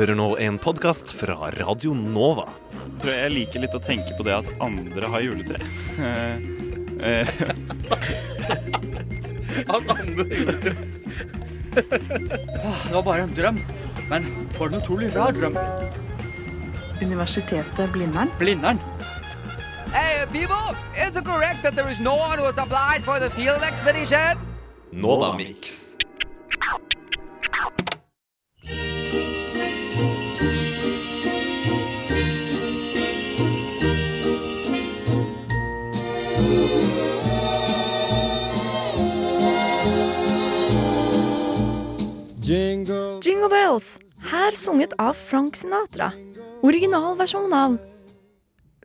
Du hører nå en podkast fra Radio Nova. Jeg tror jeg liker litt å tenke på det at andre har juletre. Eh, eh, At andre Det var bare en drøm. Men for en utrolig rar drøm. Universitetet Blindern. Blindern. Hey, people! Is it correct that there is no one who has applied for the field expedition? Nova Mix. Sunget av Frank Sinatra. Originalversjon av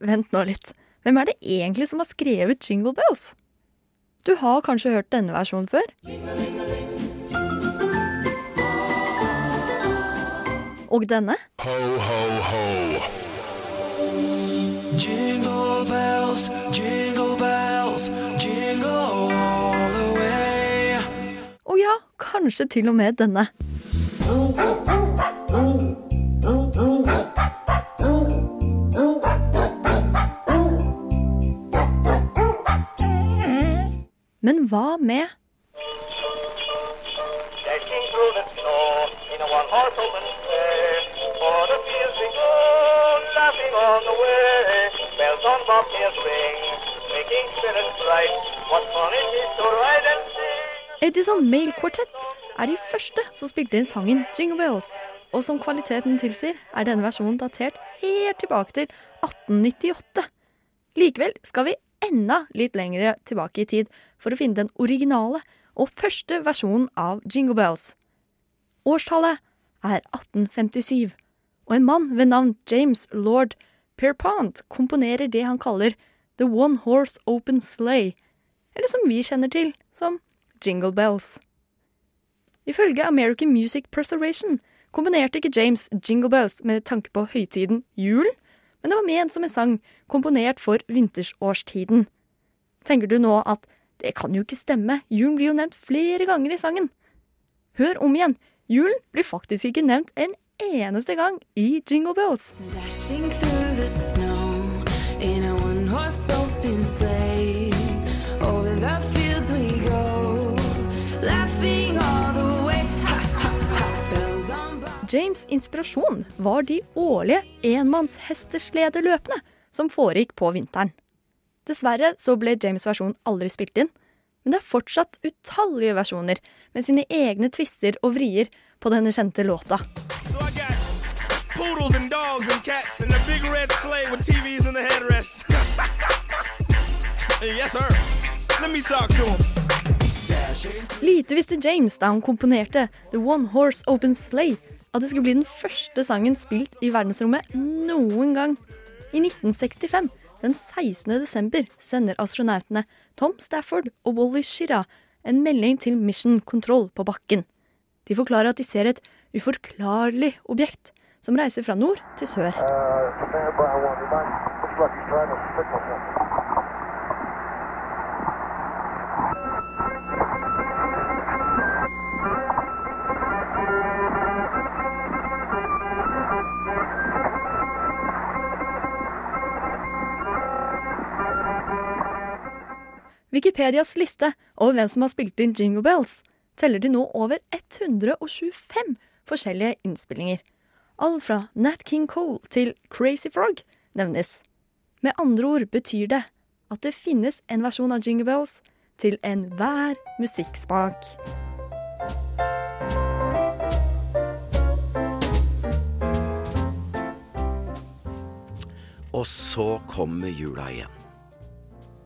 Vent nå litt. Hvem er det egentlig som har skrevet Jingle Bells? Du har kanskje hørt denne versjonen før? Og denne? Jingle bells, jingle bells, jingle all the way. Og ja, kanskje til og med denne. Ride hva med Edison Mail Quartet er de første som spilte inn sangen Jingle Bells. Og som kvaliteten tilsier, er denne versjonen datert helt tilbake til 1898. Likevel skal vi enda litt lenger tilbake i tid for å finne den originale og første versjonen av Jingle Bells. Årstallet er 1857, og en mann ved navn James Lord Pierpont komponerer det han kaller The One Horse Open Sleigh, eller som vi kjenner til som Jingle Bells. Ifølge American Music Preservation komponerte ikke James Jingle Bells med tanke på høytiden julen, men det var ment som en sang komponert for vintersårstiden. Tenker du nå at det kan jo ikke stemme, julen blir jo nevnt flere ganger i sangen. Hør om igjen, julen blir faktisk ikke nevnt en eneste gang i Jingle Bells. Dashing through the snow in a one-horse open sleigh. Over the fields we go, laughing all the way. Ha, ha, ha. Bells on bob. James' inspirasjon var de årlige enmannshesteslederløpene som foregikk på vinteren. Dessverre så ble James' versjon aldri spilt inn, men det er fortsatt utallige versjoner med sine egne twister og vrier på denne kjente låta. So I got poodles and dogs and cats and a big red sleigh with TVs in the headrest. yes, sir. Let me talk to him. Lite visste James da han komponerte The One Horse Open Sleigh at det skulle bli den første sangen spilt i verdensrommet noen gang. I 1965, den 16. desember, sender astronautene Tom Stafford og Wally Shira en melding til Mission Control på bakken. De forklarer at de ser et uforklarlig objekt som reiser fra nord til sør. stand Wikipedias liste over hvem som har spilt inn Jingle Bells, teller til nå over 125 forskjellige innspillinger. All fra Nat King Cole til Crazy Frog nevnes. Med andre ord betyr det at det finnes en versjon av Jingle Bells til enhver musikksmak. Og så kommer jula igjen.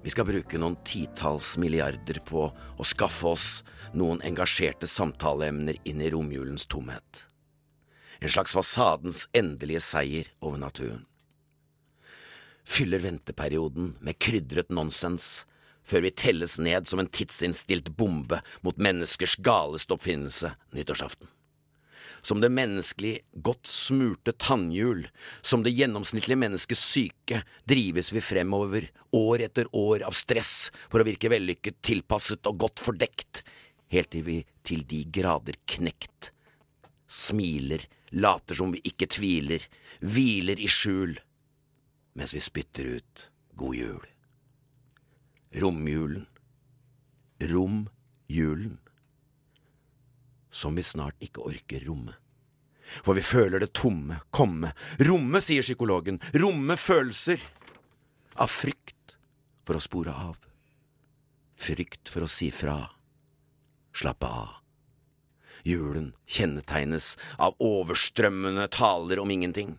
Vi skal bruke noen titalls milliarder på å skaffe oss noen engasjerte samtaleemner inn i romjulens tomhet. En slags fasadens endelige seier over naturen. Fyller venteperioden med krydret nonsens før vi telles ned som en tidsinnstilt bombe mot menneskers galeste oppfinnelse nyttårsaften som det menneskelig godt smurte tannhjul, som det gjennomsnittlige menneskets syke, drives vi fremover, år etter år av stress for å virke vellykket, tilpasset og godt fordekt, helt til vi til de grader knekt, smiler later som vi ikke tviler, hviler i skjul, mens vi spytter ut god jul. Romjulen. Romjulen. Som vi snart ikke orker romme. For vi føler det tomme komme. Romme, sier psykologen. Romme følelser. Av frykt for å spore av. Frykt for å si fra. Slappe av. Julen kjennetegnes av overstrømmende taler om ingenting.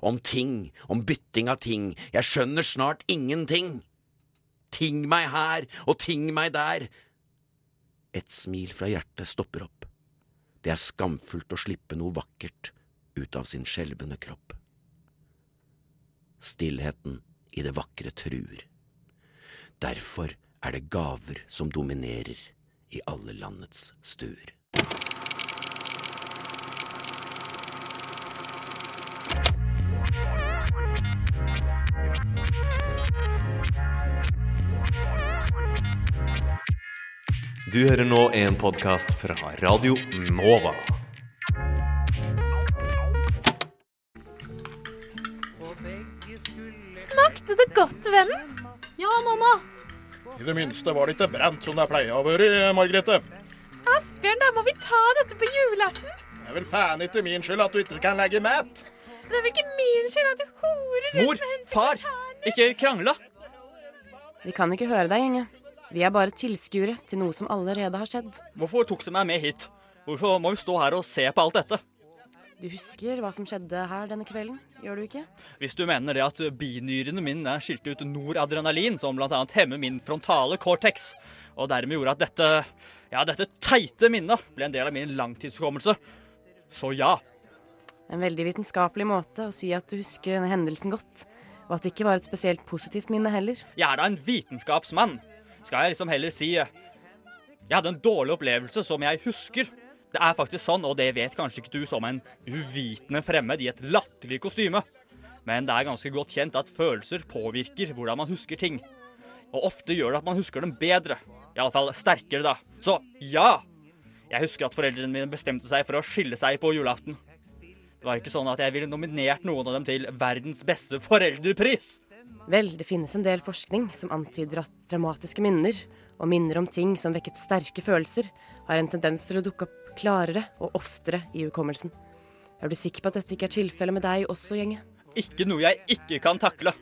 Om ting, om bytting av ting. Jeg skjønner snart ingenting. Ting meg her og ting meg der. Et smil fra hjertet stopper opp. Det er skamfullt å slippe noe vakkert ut av sin skjelvende kropp. Stillheten i det vakre truer. Derfor er det gaver som dominerer i alle landets stuer. Du hører nå en podkast fra Radio Nova. Smakte det godt, vennen? Ja, mamma. I det minste var det ikke brent som det pleier å være, Margrethe. Asbjørn, da må vi ta dette på julaften. Det er vel faen ikke min skyld at du ikke kan legge mat. Det er vel ikke min skyld at du horer rundt Mor, med Mor, far, ikke krangle. De kan ikke høre deg, Gjenge. Vi er bare tilskuere til noe som allerede har skjedd. Hvorfor tok du meg med hit? Hvorfor må vi stå her og se på alt dette? Du husker hva som skjedde her denne kvelden, gjør du ikke? Hvis du mener det at binyrene mine skilte ut noradrenalin, som bl.a. hemmer min frontale cortex, og dermed gjorde at dette ja, dette teite minnet ble en del av min langtidshukommelse, så ja. En veldig vitenskapelig måte å si at du husker denne hendelsen godt, og at det ikke var et spesielt positivt minne heller. Jeg er da en vitenskapsmann. Skal jeg liksom heller si eh, Jeg hadde en dårlig opplevelse som jeg husker. Det er faktisk sånn, og det vet kanskje ikke du som en uvitende fremmed i et latterlig kostyme. Men det er ganske godt kjent at følelser påvirker hvordan man husker ting. Og ofte gjør det at man husker dem bedre. Iallfall sterkere, da. Så ja! Jeg husker at foreldrene mine bestemte seg for å skille seg på julaften. Det var ikke sånn at jeg ville nominert noen av dem til verdens beste foreldrepris. Vel, det finnes en del forskning som antyder at dramatiske minner, og minner om ting som vekket sterke følelser, har en tendens til å dukke opp klarere og oftere i hukommelsen. Er du sikker på at dette ikke er tilfellet med deg også, Gjenge? Ikke noe jeg ikke kan takle.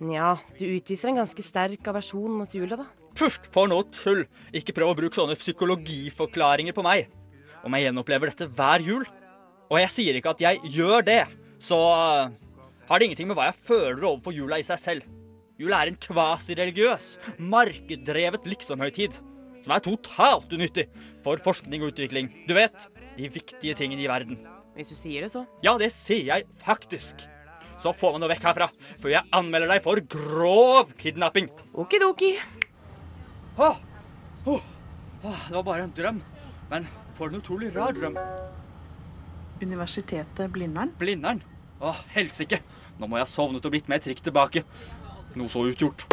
Nja, du utviser en ganske sterk aversjon mot jula, da. Puff, for noe tull! Ikke prøv å bruke sånne psykologiforklaringer på meg. Om jeg gjenopplever dette hver jul. Og jeg sier ikke at jeg gjør det, så har det ingenting med hva jeg føler overfor jula i seg selv. Jula er en kvasireligiøs, markeddrevet liksomhøytid som er totalt unyttig for forskning og utvikling. Du vet, de viktige tingene i verden. Hvis du sier det, så. Ja, det sier jeg faktisk. Så få meg nå vekk herfra, før jeg anmelder deg for grov kidnapping. Okidoki. Åh, oh, åh, det var bare en drøm. Men for en utrolig rar drøm. Universitetet Blindern? Blindern? Åh, helsike. Nå må jeg ha sovnet og blitt med et trikk tilbake. Noe så utgjort.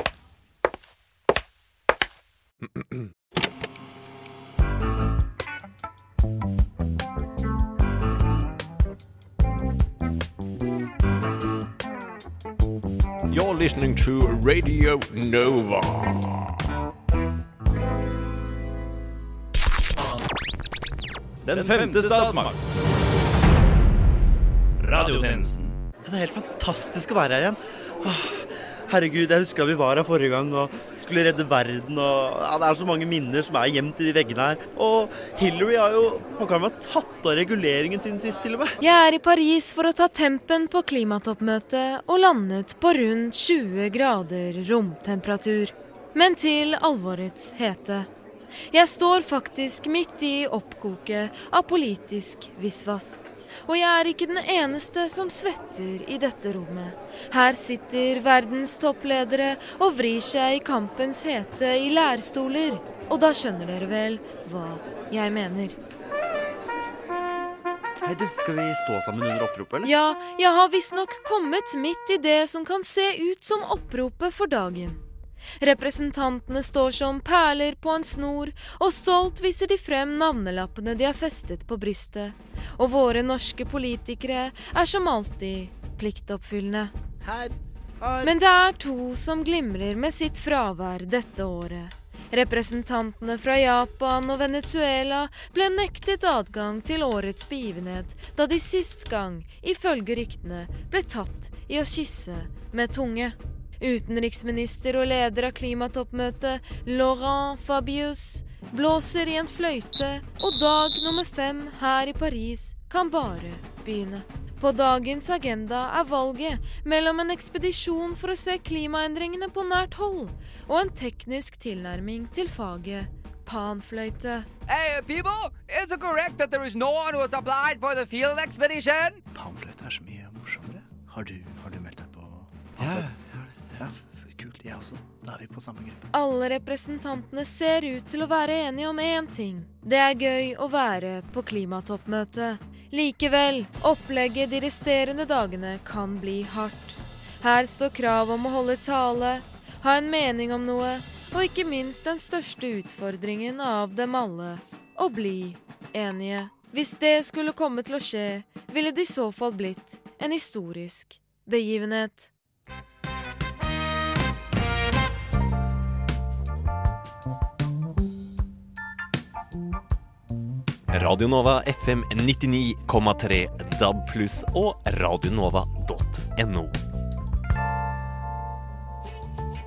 You're listening to Radio Nova. Den femte statsmakt. Radiotjenesten. Det er helt fantastisk å være her igjen. Åh, herregud, jeg husker da vi var her forrige gang og skulle redde verden. og ja, Det er så mange minner som er gjemt i de veggene her. Og Hillary har jo han kan tatt av reguleringen sin sist, til og med. Jeg er i Paris for å ta tempen på klimatoppmøtet og landet på rundt 20 grader romtemperatur. Men til alvorets hete. Jeg står faktisk midt i oppkoket av politisk visvas. Og jeg er ikke den eneste som svetter i dette rommet. Her sitter verdens toppledere og vrir seg i kampens hete i lærstoler. Og da skjønner dere vel hva jeg mener. Hei, du, Skal vi stå sammen under oppropet, eller? Ja, jeg har visstnok kommet midt i det som kan se ut som oppropet for dagen. Representantene står som perler på en snor, og stolt viser de frem navnelappene de har festet på brystet. Og våre norske politikere er som alltid pliktoppfyllende. Her, Men det er to som glimrer med sitt fravær dette året. Representantene fra Japan og Venezuela ble nektet adgang til årets begivenhet da de sist gang, ifølge ryktene, ble tatt i å kysse med tunge. Utenriksminister og leder av klimatoppmøtet, Laurent Fabius, blåser i en fløyte, og dag nummer fem her i Paris kan bare begynne. På dagens agenda er valget mellom en ekspedisjon for å se klimaendringene på nært hold, og en teknisk tilnærming til faget panfløyte. Hey, people, is it correct that there is no one who has applied for the field expedition? Panfløyte er så mye morsommere. Har du, har du meldt deg på panfløyte? Ja, ja, kult. Jeg også. Da er vi på samme gruppe. Alle representantene ser ut til å være enige om én ting. Det er gøy å være på klimatoppmøte. Likevel, opplegget de resterende dagene kan bli hardt. Her står krav om å holde tale, ha en mening om noe, og ikke minst den største utfordringen av dem alle å bli enige. Hvis det skulle komme til å skje, ville det i så fall blitt en historisk begivenhet. Radio Nova FM 99,3 DAB pluss og radionova.no.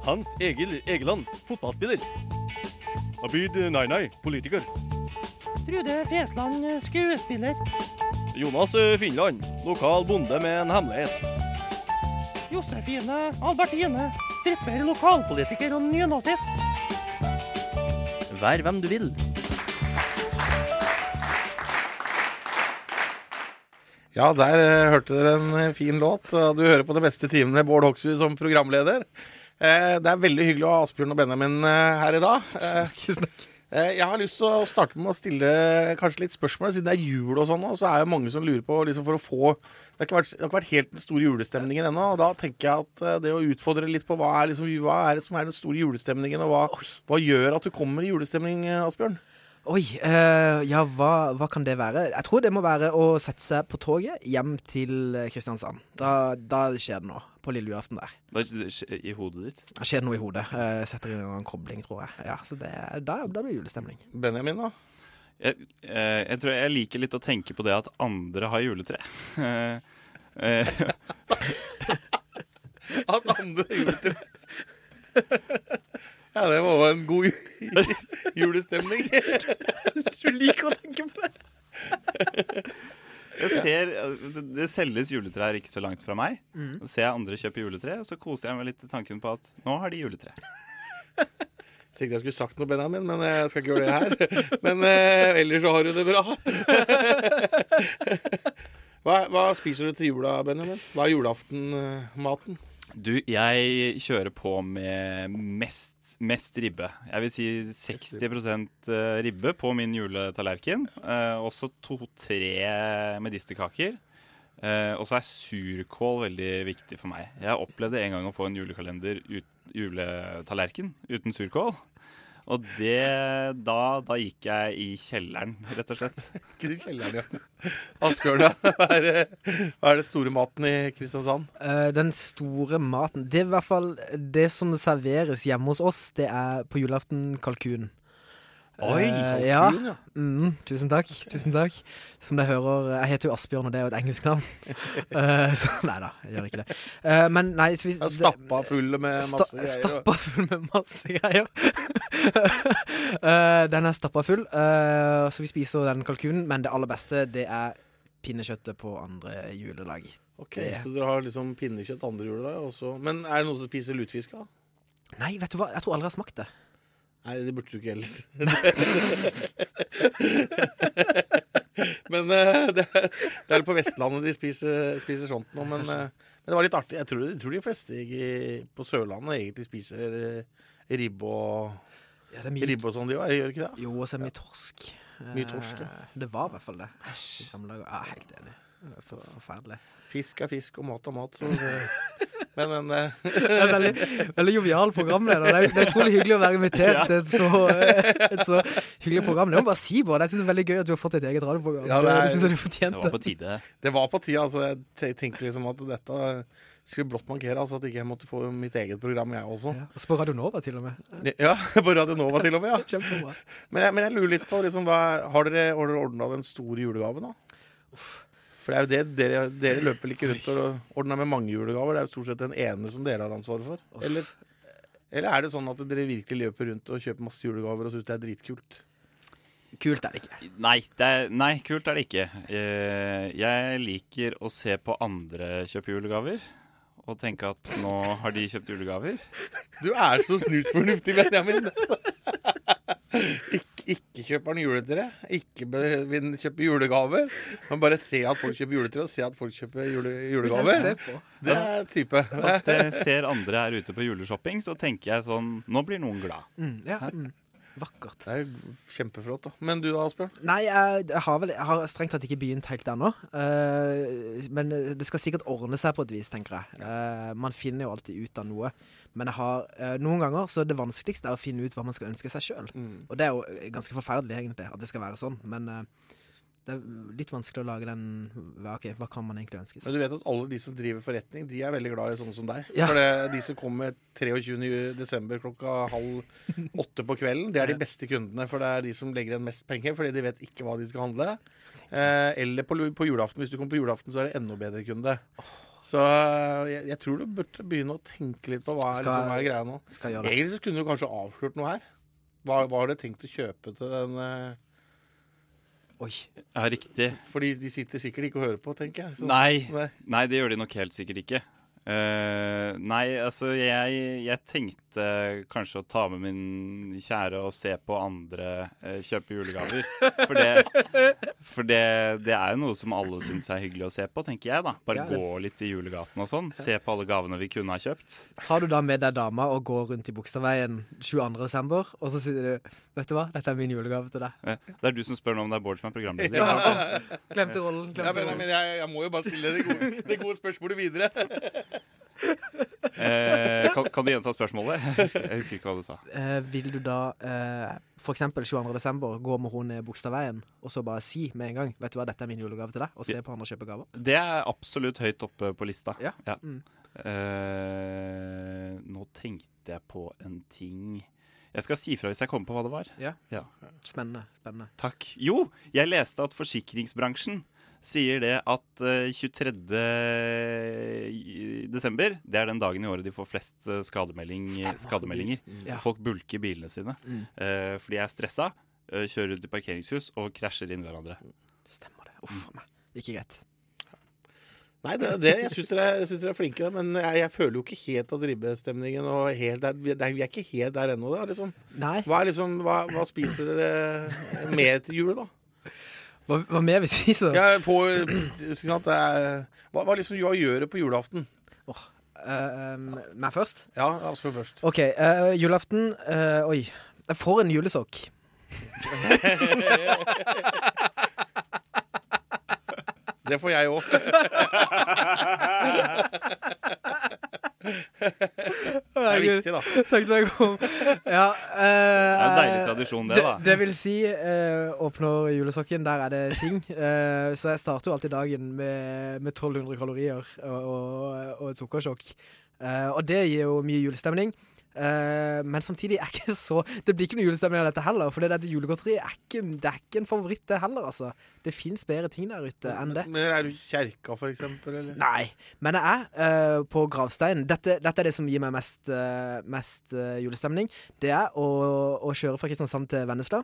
Hans Egil Egeland, fotballspiller. Abid Nainai, politiker. Trude Fesland, skuespiller. Jonas Finland, lokal bonde med en hemmelighet. Josefine Albertine, stripper, lokalpolitiker og nynazist. Vær hvem du vil. Ja, der uh, hørte dere en eh, fin låt. Du hører på det beste timen med Bård Hoksrud som programleder. Uh, det er veldig hyggelig å ha Asbjørn og Benjamin uh, her i dag. Takk. Eh, jeg har lyst til å starte med å stille kanskje litt spørsmål, siden det er jul og sånn. Så er jo mange som lurer på liksom for å få Det har ikke vært, det har ikke vært helt den store julestemningen ennå. Og da tenker jeg at det å utfordre litt på hva er, liksom, hva er det som er den store julestemningen, og hva, hva gjør at du kommer i julestemning, Asbjørn? Oi, eh, ja, hva, hva kan det være? Jeg tror det må være å sette seg på toget hjem til Kristiansand. Da, da skjer det noe på lille julaften der. Hva skjer i hodet ditt? Det skjer noe i hodet. Eh, setter inn en kobling, tror jeg. Ja, så det, da, da blir det julestemning. Benjamin, da? Jeg, eh, jeg tror jeg liker litt å tenke på det at andre har juletre. Eh, At andre har juletre Ja, det var jo en god julestemning. Du liker å tenke på det. jeg ser, det, det selges juletrær ikke så langt fra meg. Mm. Så ser jeg andre kjøpe juletre, og så koser jeg meg litt i tanken på at nå har de juletre. Tenkte jeg skulle sagt noe, Benjamin, men jeg skal ikke gjøre det her. Men eh, ellers så har du det bra. Hva, hva spiser du til jula, Benjamin? Hva er julaftenmaten? Du, jeg kjører på med mest, mest ribbe. Jeg vil si 60% ribbe på min juletallerken. Eh, også to-tre medisterkaker. Eh, og så er surkål veldig viktig for meg. Jeg opplevde en gang å få en julekalender ut, juletallerken uten surkål. Og det da, da gikk jeg i kjelleren, rett og slett. Ikke i kjelleren, ja. Asbjørn, ja. Hva er, det- hva er det store maten i Kristiansand? Uh, den store maten Det er i hvert fall det som serveres hjemme hos oss, det er på julaften kalkun. Oi, Eh, kalkun, ja. ja. Mm, tusen takk. Tusen takk. Som dere hører Jeg heter jo Asbjørn, og det er jo et engelsk navn. uh, så nei da, jeg gjør ikke det. Uh, men nei så vi, det, stappa full med Sta- masse greier. Stappa full med masse greier. uh, den er stappa full, eh, så vi spiser den kalkunen. Men det aller beste, det er pinnekjøttet på andre juledag. Ok, Det- Så dere har liksom pinnekjøtt andre juledag også. Men er det noen som spiser lutfisk? Nei, vet du hva, jeg tror aldri jeg har smakt det. Nei, det burde du ikke heller. men uh, det, er, det er på Vestlandet de spiser, spiser sånt nå. Men, uh, men det var litt artig. Jeg tror, jeg tror de fleste i- på Sørlandet egentlig spiser uh, ribbe og Ja, mye- Ribbe og sånn, de. Gjør ikke det? Jo, og så er det mye torsk. Mye torsk, ja. Det var i hvert fall det. Æsj. Helt enig. For, forferdelig. Fisk er fisk, og mat er mat. Så men, men eh, Det er en veldig, veldig jovial programleder. Det er, det er utrolig hyggelig å være invitert til et så, et så hyggelig program. Det må bare si, Bård. Jeg synes det er veldig gøy at du har fått et eget radioprogram. Ja, det er- det jeg du fortjente. tide. Det var på tide. Altså, jeg tenkte liksom at dette skulle blått markere, altså at ikke jeg måtte få mitt eget program, jeg også. Og på Radio Nova til og med. Ja, på Radio Nova til og med, ja. Kjempebra. Men jeg, men jeg lurer litt på, liksom, hva, har dere, har dere ordna den store julegaven, da? For det er jo det dere, dere løper vel ikke rundt og ordner med mange julegaver. Det er jo stort sett den ene som dere har ansvaret for. Eller, eller er det sånn at dere virkelig løper rundt og kjøper masse julegaver og syns det er dritkult? Kult er det ikke. Nei, det er, nei, kult er det ikke. Eh, Jeg liker å se på andre kjøpe julegaver. Og tenke at nå har de kjøpt julegaver. Du er så snusfornuftig, Benjamin. ikke, ikke kjøper han juletre. Ikke kjøpe julegaver. Men bare se at folk kjøper juletre, og se at folk kjøper jule, julegaver. Det er type. Hvis jeg ser andre her ute på juleshopping, så tenker jeg sånn Nå blir noen glad. Mm, ja, mm. Vakkert. Det er kjempeflott, da. Men du da, Asbjørn? Nei, jeg, jeg har vel jeg har strengt tatt ikke begynt helt ennå. Uh, men det skal sikkert ordne seg på et vis, tenker jeg. Uh, man finner jo alltid ut av noe. Men jeg har, uh, noen ganger så er det vanskeligste er å finne ut hva man skal ønske seg sjøl. Mm. Og det er jo ganske forferdelig, egentlig, at det skal være sånn. Men eh, det er litt vanskelig å lage den ok, hva kan man egentlig ønske seg? Men du vet at alle de som driver forretning, de er veldig glad i sånne som deg. Ja. For det, de som kommer 23. desember klokka halv åtte på kvelden, det er de beste kundene. For det er de som legger igjen mest penger, fordi de vet ikke hva de skal handle. Eh, eller på, på julaften. Hvis du kommer på julaften, så er det enda bedre kunde. Så eh, jeg, jeg tror du burde begynne å tenke litt på hva er, liksom, hva er greia nå. Egentlig så kunne du kanskje avslørt noe her. Hva, hva har du tenkt å kjøpe til den eh, Oi. Ja, riktig. Fordi de sitter sikkert ikke og hører på, tenker jeg. Så- Nei. Nei. Nei, det gjør de nok helt sikkert ikke. Eh, nei, altså jeg, jeg tenkte kanskje å ta med min kjære og se på andre uh, kjøpe julegaver. For, det, for det, det er jo noe som alle syns er hyggelig å se på, tenker jeg. da Bare Ja, gå litt i julegaten og sånn. Se på alle gavene vi kunne ha kjøpt. Tar du da med deg dama og går rundt i Bogstadveien 22. desember, og så sier du Vet du hva, dette er min julegave til deg. Uh, Det er du som spør nå om det er Bård som er programleder. Ja. Glemte rollen. Glemte Ja, men, rollen. jeg, jeg må jo bare stille det gode, det gode spørsmålet videre. Eh, kan, kan du gjenta spørsmålet? Jeg husker, jeg husker ikke hva du sa. Eh, vil du da eh, for eksempel 22. desember gå med henne ned Bogstadveien og så bare si med en gang Vet du hva, dette er min julegave til deg, og se på andre kjøpe gaver? Det er absolutt høyt oppe på lista. Ja. Mm. Eh, nå tenkte jeg på en ting Jeg skal si fra hvis jeg kommer på hva det var. Ja. Spennende. spennende. Takk. Jo, jeg leste at forsikringsbransjen sier det at eh, 23. desember Det er den dagen i året de får flest eh, skademelding, skademeldinger. Mm. Ja. Folk bulker bilene sine. Mm. uh, for de er stressa, uh, kjører ut i parkeringshus og krasjer inn hverandre. Stemmer det. Uff a meg. Ikke greit. Nei, det, det, jeg syns dere, synes dere er flinke, men jeg, jeg føler jo ikke helt at ribbestemningen og helt der, vi, er- vi er ikke helt der ennå. da, Liksom. Nei. Hva, er liksom, hva, hva spiser dere med til jul, da? Hva, hva mer vi spiser? Ja, på, sant, det er, hva, hva liksom gjør dere på julaften? Eh, meg først? Ja, Asbjørn først. OK. Uh, julaften uh, Oi. Jeg får en julesokk. Det får jeg òg. Det er viktig, da. Takk til deg. kom. Ja, eh, Det er en deilig tradisjon, det, da. Det, vil si, eh, åpner julesokken, der er det sing. Eh, så jeg starter jo alltid dagen med, med 1200 kalorier og, og, og et sukkersjokk. Eh, og det gir jo mye julestemning. Eh, men samtidig er ikke så Det blir ikke noe julestemning av dette heller. For dette julegodteriet er ikke, det er ikke en favoritt, det heller. altså Det fins bedre ting der ute enn det. Men er du kjerka, for eksempel? Eller? Nei, men jeg er uh, på gravsteinen. Dette, dette er det som gir meg mest, uh, mest julestemning. Det er å, å kjøre fra Kristiansand til Vennesla.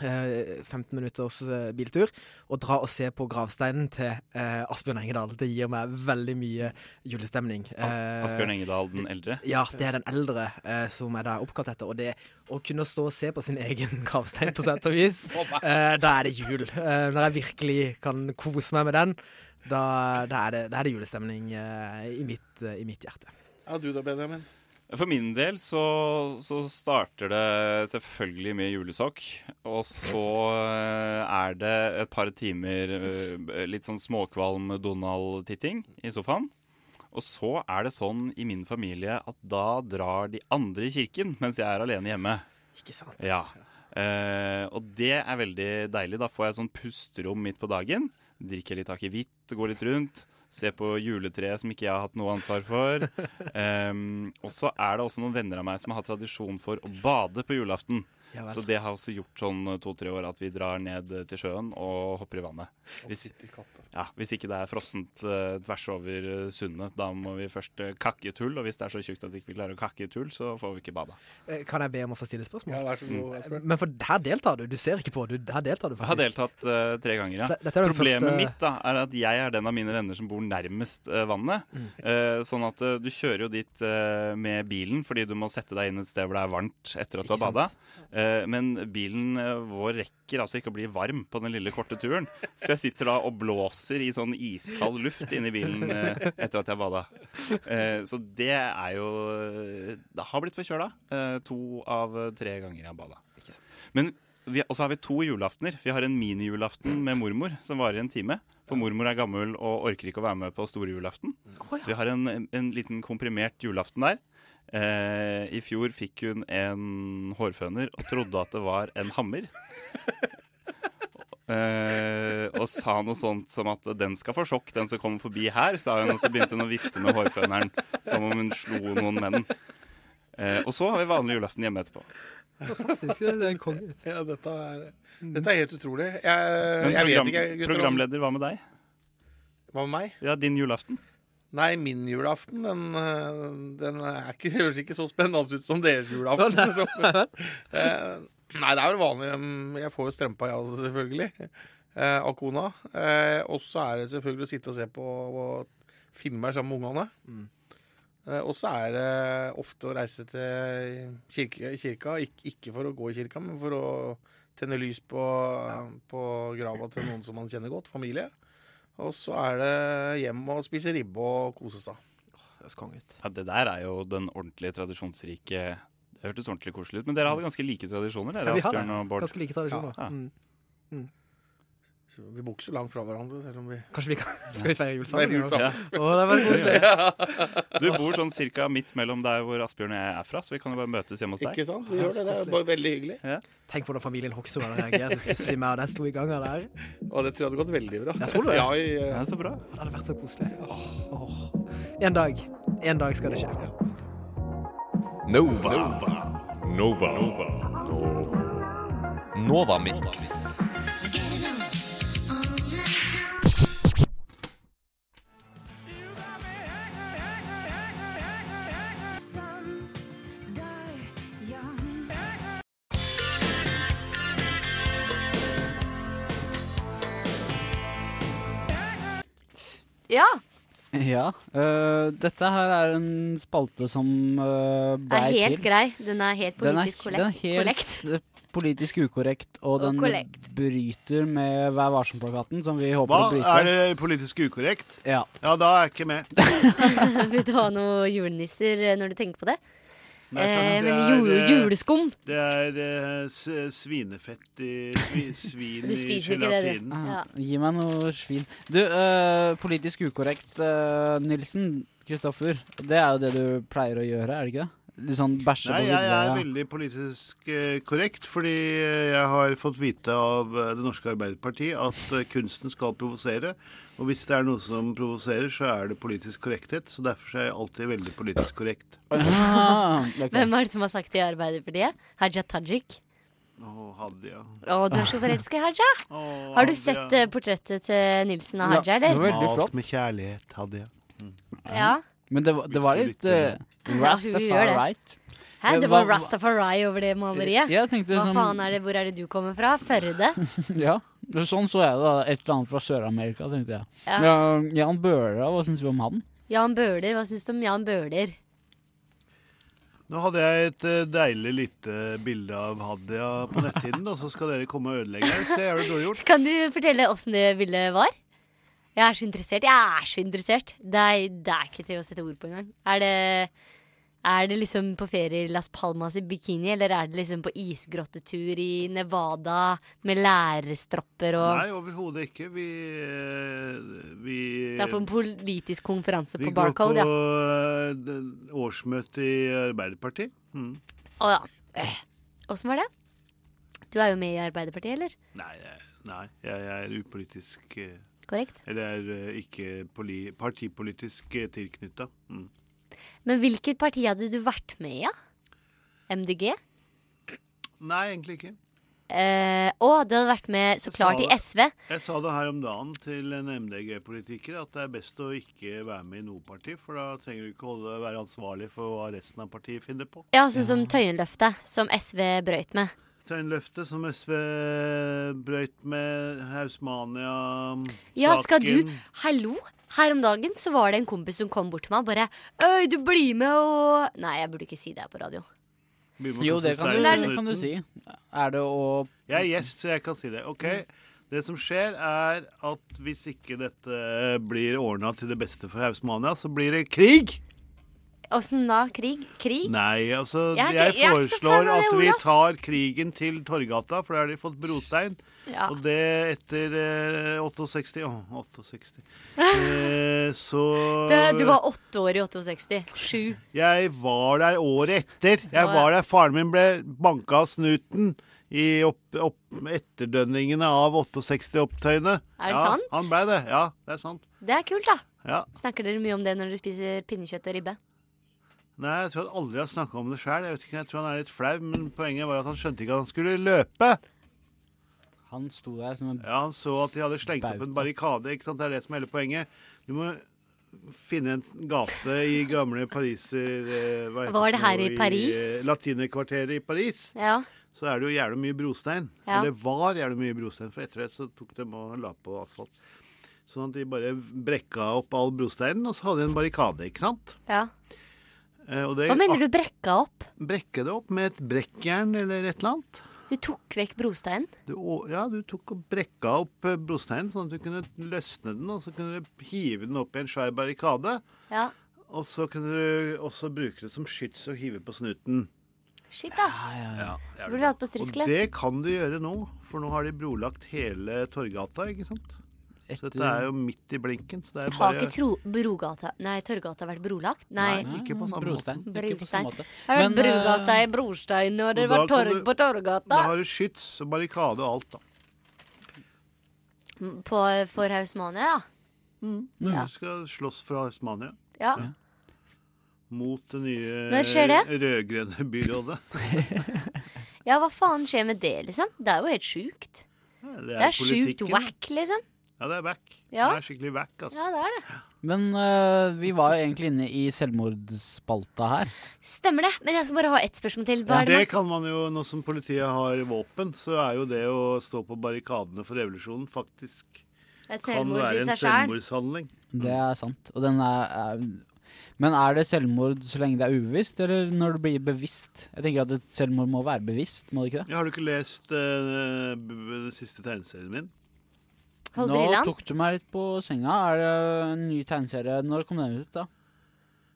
Eh, 15 minutters eh, biltur. Og dra og se på gravsteinen til eh, Asbjørn Engedal. Det gir meg veldig mye julestemning. Eh, Asbjørn Engedal den eldre? Ja, det er den eldre eh, som er da oppkalt etter. Og det å kunne stå og se på sin egen gravstein, på sett og vis, eh, da er det jul. Eh, når jeg virkelig kan kose meg med den, da, da, er, det, da er det julestemning eh, i, mitt, eh, i mitt hjerte. Ja, du da, Benjamin? For min del så, så starter det selvfølgelig med julesokk. Og så eh, er det et par timer eh, litt sånn småkvalm Donald-titting i sofaen. Og så er det sånn i min familie at da drar de andre i kirken mens jeg er alene hjemme. Ikke sant? Ja. Eh, og det er veldig deilig. Da får jeg sånn pusterom midt på dagen. Drikker litt akevitt, går litt rundt. Ser på juletreet som ikke jeg har hatt noe ansvar for. Um, og så er det også noen venner av meg som har tradisjon for å bade på julaften. Ja så det har også gjort sånn to-tre år at vi drar ned til sjøen og hopper i vannet. Hvis, ja, hvis ikke det er frossent uh, tvers over eh, sundet, da må vi først eh, kakke tull. Og hvis det er så tjukt at vi ikke klarer å kakke tull, så får vi ikke bada. Eh, Kan jeg be om å få stille spørsmål? Ja, vær så god, Mm. Men for her deltar du. Du ser ikke på. Du, her deltar du faktisk. Jeg har deltatt uh, tre ganger, ja. Dette er Problemet første- mitt da, er at jeg er den av mine venner som bor nærmest uh, vannet. Mm. Eh, sånn at eh, du kjører jo dit eh, med bilen fordi du må sette deg inn et sted hvor det er varmt etter at du har bada. Eh, men bilen eh, vår rekker altså ikke å bli varm på den lille korte turen. Så jeg sitter da og blåser i sånn iskald luft inni bilen eh, etter at jeg bada. Eh, så det er jo Det har blitt forkjøla eh, to av eh, tre ganger jeg har bada. Men og så har vi to julaftener. Vi har en minijulaften med mormor som varer en time. For mormor er gammel og orker ikke å være med på store julaften. Så vi har en, en liten komprimert julaften der. Eh, I fjor fikk hun en hårføner og trodde at det var en hammer. Eh, og sa noe sånt som at 'den skal få sjokk, den som kommer forbi her', sa hun. Og så begynte hun å vifte med hårføneren som om hun slo noen menn. Eh, og så har vi vanlig julaften hjemme etterpå. Fantastisk. Det er en konge. Ja, dette er, dette er helt utrolig. Jeg, Men jeg program, vet ikke, gutter. programleder, hva med deg? Hva med meg? Ja, din julaften. Nei, min julaften, den, øh, den er ikke, høres ikke så spennende ut som deres julaften. Så, eh, nei, det er vel vanlig. Jeg får jo strømpa, jeg også, selvfølgelig. Eh, av kona. Eh, og så er det selvfølgelig å sitte og se på og filmer sammen med ungene. Mm. Eh, og så er det ofte å reise til kirke, kirka, Ik ikke for å gå i kirka, men for å tenne lys på, på grava til noen som man kjenner godt, familie. Og så er det hjem og spise ribbe og kose seg. Høres konge ut. Ja, det der er jo den ordentlige, tradisjonsrike Det hørtes ordentlig koselig ut. Men dere hadde ganske like tradisjoner, dere, Ja, vi har Asbjørn og Bård. Ganske like tradisjoner. Ja. Mm. Mm. Så Vi bor ikke så langt fra hverandre, selv om vi Kanskje vi kan Skal vi feire jul sammen? Feire jul sammen. Ja. Å, det var koselig. Du bor sånn cirka midt mellom der hvor Asbjørn og jeg er fra, så vi kan jo bare møtes hjemme hos deg. Ikke sant? Vi gjør det. Det er bare veldig hyggelig. Tenk hvordan familien Hoksrud hadde reagert hvis plutselig meg og deg sto i ganga der. Og det tror jeg hadde gått veldig bra. Jeg tror det. Ja, ja, ja. så bra. Det hadde vært så koselig. Åh. En dag. En dag skal det skje. Nova. Nova. Nova. Nova Mix. Ja. Ja. Uh, dette her er en spalte som uh, Det ble er helt til. grei. Den er helt Den er, politisk den er helt korrekt. eh, politisk ukorrekt, og, Og den korrekt. bryter med Vær varsom-plakaten, som vi håper Hva? å bryte. Er det politisk ukorrekt? Ja. Ja, da er jeg ikke med. Vil du ha noen julenisser eh, når du tenker på det? Nei, eh, det men er, jul, eh, juleskum Det er det er svinefett i svi, svin Du i spiser ikke det, gelatinen. Ja. Gi meg noe svin. Du, uh, politisk ukorrekt, uh, Nilsen. Kristoffer. Det er jo det du pleier å gjøre, er det ikke det? Litt sånn bæsje Nei, på jeg er vidda. veldig politisk eh, korrekt, fordi eh, jeg har fått vite av eh, Det norske Arbeiderparti at eh, kunsten skal provosere. Og hvis det er noe som provoserer, så er det politisk korrekthet. Så derfor er jeg alltid veldig politisk korrekt. Ah, Hvem er det som har sagt det i Arbeiderpartiet? Haja Tajik? Å, Hadia. Å, du er så forelska i Haja. Har du Hadia. sett eh, portrettet til Nilsen og Haja, eller? Alt med kjærlighet, Hadia. Mm. Ja. Men det, var- det var litt uh, det. Rastafari. Hæ, det var Rastafari over det maleriet? Jeg tenkte Hva som- faen er det, Hvor er det du kommer fra? Førde? Ja, sånn så jeg det. Et eller annet fra Sør-Amerika, tenkte jeg. Ja. Ja, Jan Bøhler, hva syns du om han? Jan Bøhler, hva syns du om Jan Bøhler? Nå hadde jeg et eh, deilig lite bilde av Hadia på netthinnen, og så skal dere komme og ødelegge. Så det dårlig gjort. Kan du fortelle åssen det bildet var? Jeg er så interessert. Jeg er så interessert. Det er, det er ikke til å sette ord på engang. Er det Er det liksom på ferie i Las Palmas i bikini, eller er det liksom på isgrottetur i Nevada med lærerstropper og Nei, overhodet ikke. Vi, eh, vi Det er på en politisk konferanse Vi på går på Barcode, ja. eh, årsmøte i Arbeiderpartiet. Mm. Å ja. Åssen var det? Du er jo med i Arbeiderpartiet, eller? Nei, nei, jeg er upolitisk eh, Korrekt. Eller er eh, ikke poli partipolitisk uh, tilknytta. Mm. Men hvilket parti hadde du vært med i, ja? MDG? Nei, egentlig ikke. Eh, du hadde vært med så klart i SV. Jeg sa det her om dagen til en MDG-politiker at det er best å ikke være med i noe parti, for da trenger du ikke holde, være ansvarlig for hva resten av partiet finner på. Ja, sånn som Tøyenløftet, som SV brøyt med. Tøyenløftet som SV brøyt med, Hausmania-saken Ja, skal du Hallo? Her om dagen så var det en kompis som kom bort til meg og bare Øy, du blir med og Nei, jeg burde ikke si det her på radio. Jo, det kan du, det kan du si. Er det å Jeg er gjest, så jeg kan si det. Ok, Det som skjer, er at hvis ikke dette blir ordna til det beste for Hausmania, så blir det krig! Åssen da? Krig? Krig? Nei, altså Jeg Jeg jeg foreslår av at vi tar krigen til Torgata, for der har de fått brostein. Ja. Og det etter eh, 68 Å, 68. Eh, så Det, du var åtte år i 68. Sju. Jeg var der året etter. Jeg var der Faren min ble banka av snuten i opp, opp, etterdønningene av 68-opptøyene. Er det ja, sant? Han ble det. Ja, det er sant. Det er kult, da. Ja. Snakker dere mye om det når dere spiser pinnekjøtt og ribbe? Nei, jeg tror han aldri har snakka om det sjøl. Jeg jeg tror han er litt flau, men poenget var at han skjønte ikke at han skulle løpe. Han sto der som en Ja, Han så at de hadde slengt opp en barrikade. ikke sant? Det er det som er hele poenget. Du må finne en gate i gamle Pariser eh, hva heter Var det her i Paris? I Latinekvarteret i Paris. Ja. Så er det jo jævlig mye brostein. Ja. Eller var jævlig mye brostein, for etter det så tok de og la på asfalt. Sånn at de bare brekka opp all brosteinen, og så hadde de en barrikade, ikke sant? ja. Eh, og det- Hva mener du brekka opp? Brekke det opp med et brekkjern eller et eller annet. Du tok vekk brosteinen? Du, ja, du tok og brekka opp eh, brosteinen sånn at du kunne løsne den, og så kunne du hive den opp i en svær barrikade. Ja. Og så kunne du også bruke det som skyts og hive på snuten. Shit, ass. Ja, ja, ja. Burde det. hatt på Og det kan du gjøre nå, for nå har de brolagt hele Torgata, ikke sant? Så dette er jo midt i blinken. Så det er Har ikke tro Brogata Nei, Tørrgata vært brolagt? Nei. Nei, ikke på samme Brostein. måte. Ikke på samme måte. Har vært Men, Brogata eh, i brostein, og det Og var torg du- på Torgata. Da har du skyts og barrikade og alt, da. På, for Hausmania, ja. Ja. Vi skal slåss fra Hausmania ja. mot det nye Når skjer det? rød-grønne byrådet. Ja, hva faen skjer med det, liksom? Det er jo helt sjukt. det Det er sjukt whack, liksom. Ja, det er back. Ja. Det er skikkelig back, altså. Ja, det er det. Men uh, vi var jo egentlig inne i selvmordsspalta her. Stemmer det. Men jeg skal bare ha ett spørsmål til. Hva Ja, er det det kan man jo, Nå som politiet har våpen, så er jo det å stå på barrikadene for revolusjonen faktisk Et kan være en selvmordshandling. Det er sant. Og den er, er Men er det selvmord så lenge det er ubevisst, eller når det blir bevisst? Jeg tenker at et selvmord må være bevisst, må det ikke det? Ja, har du ikke lest b- den siste tegneserien min? Nå tok du meg litt på senga. Er det en ny tegneserie? Når kom den ut, da?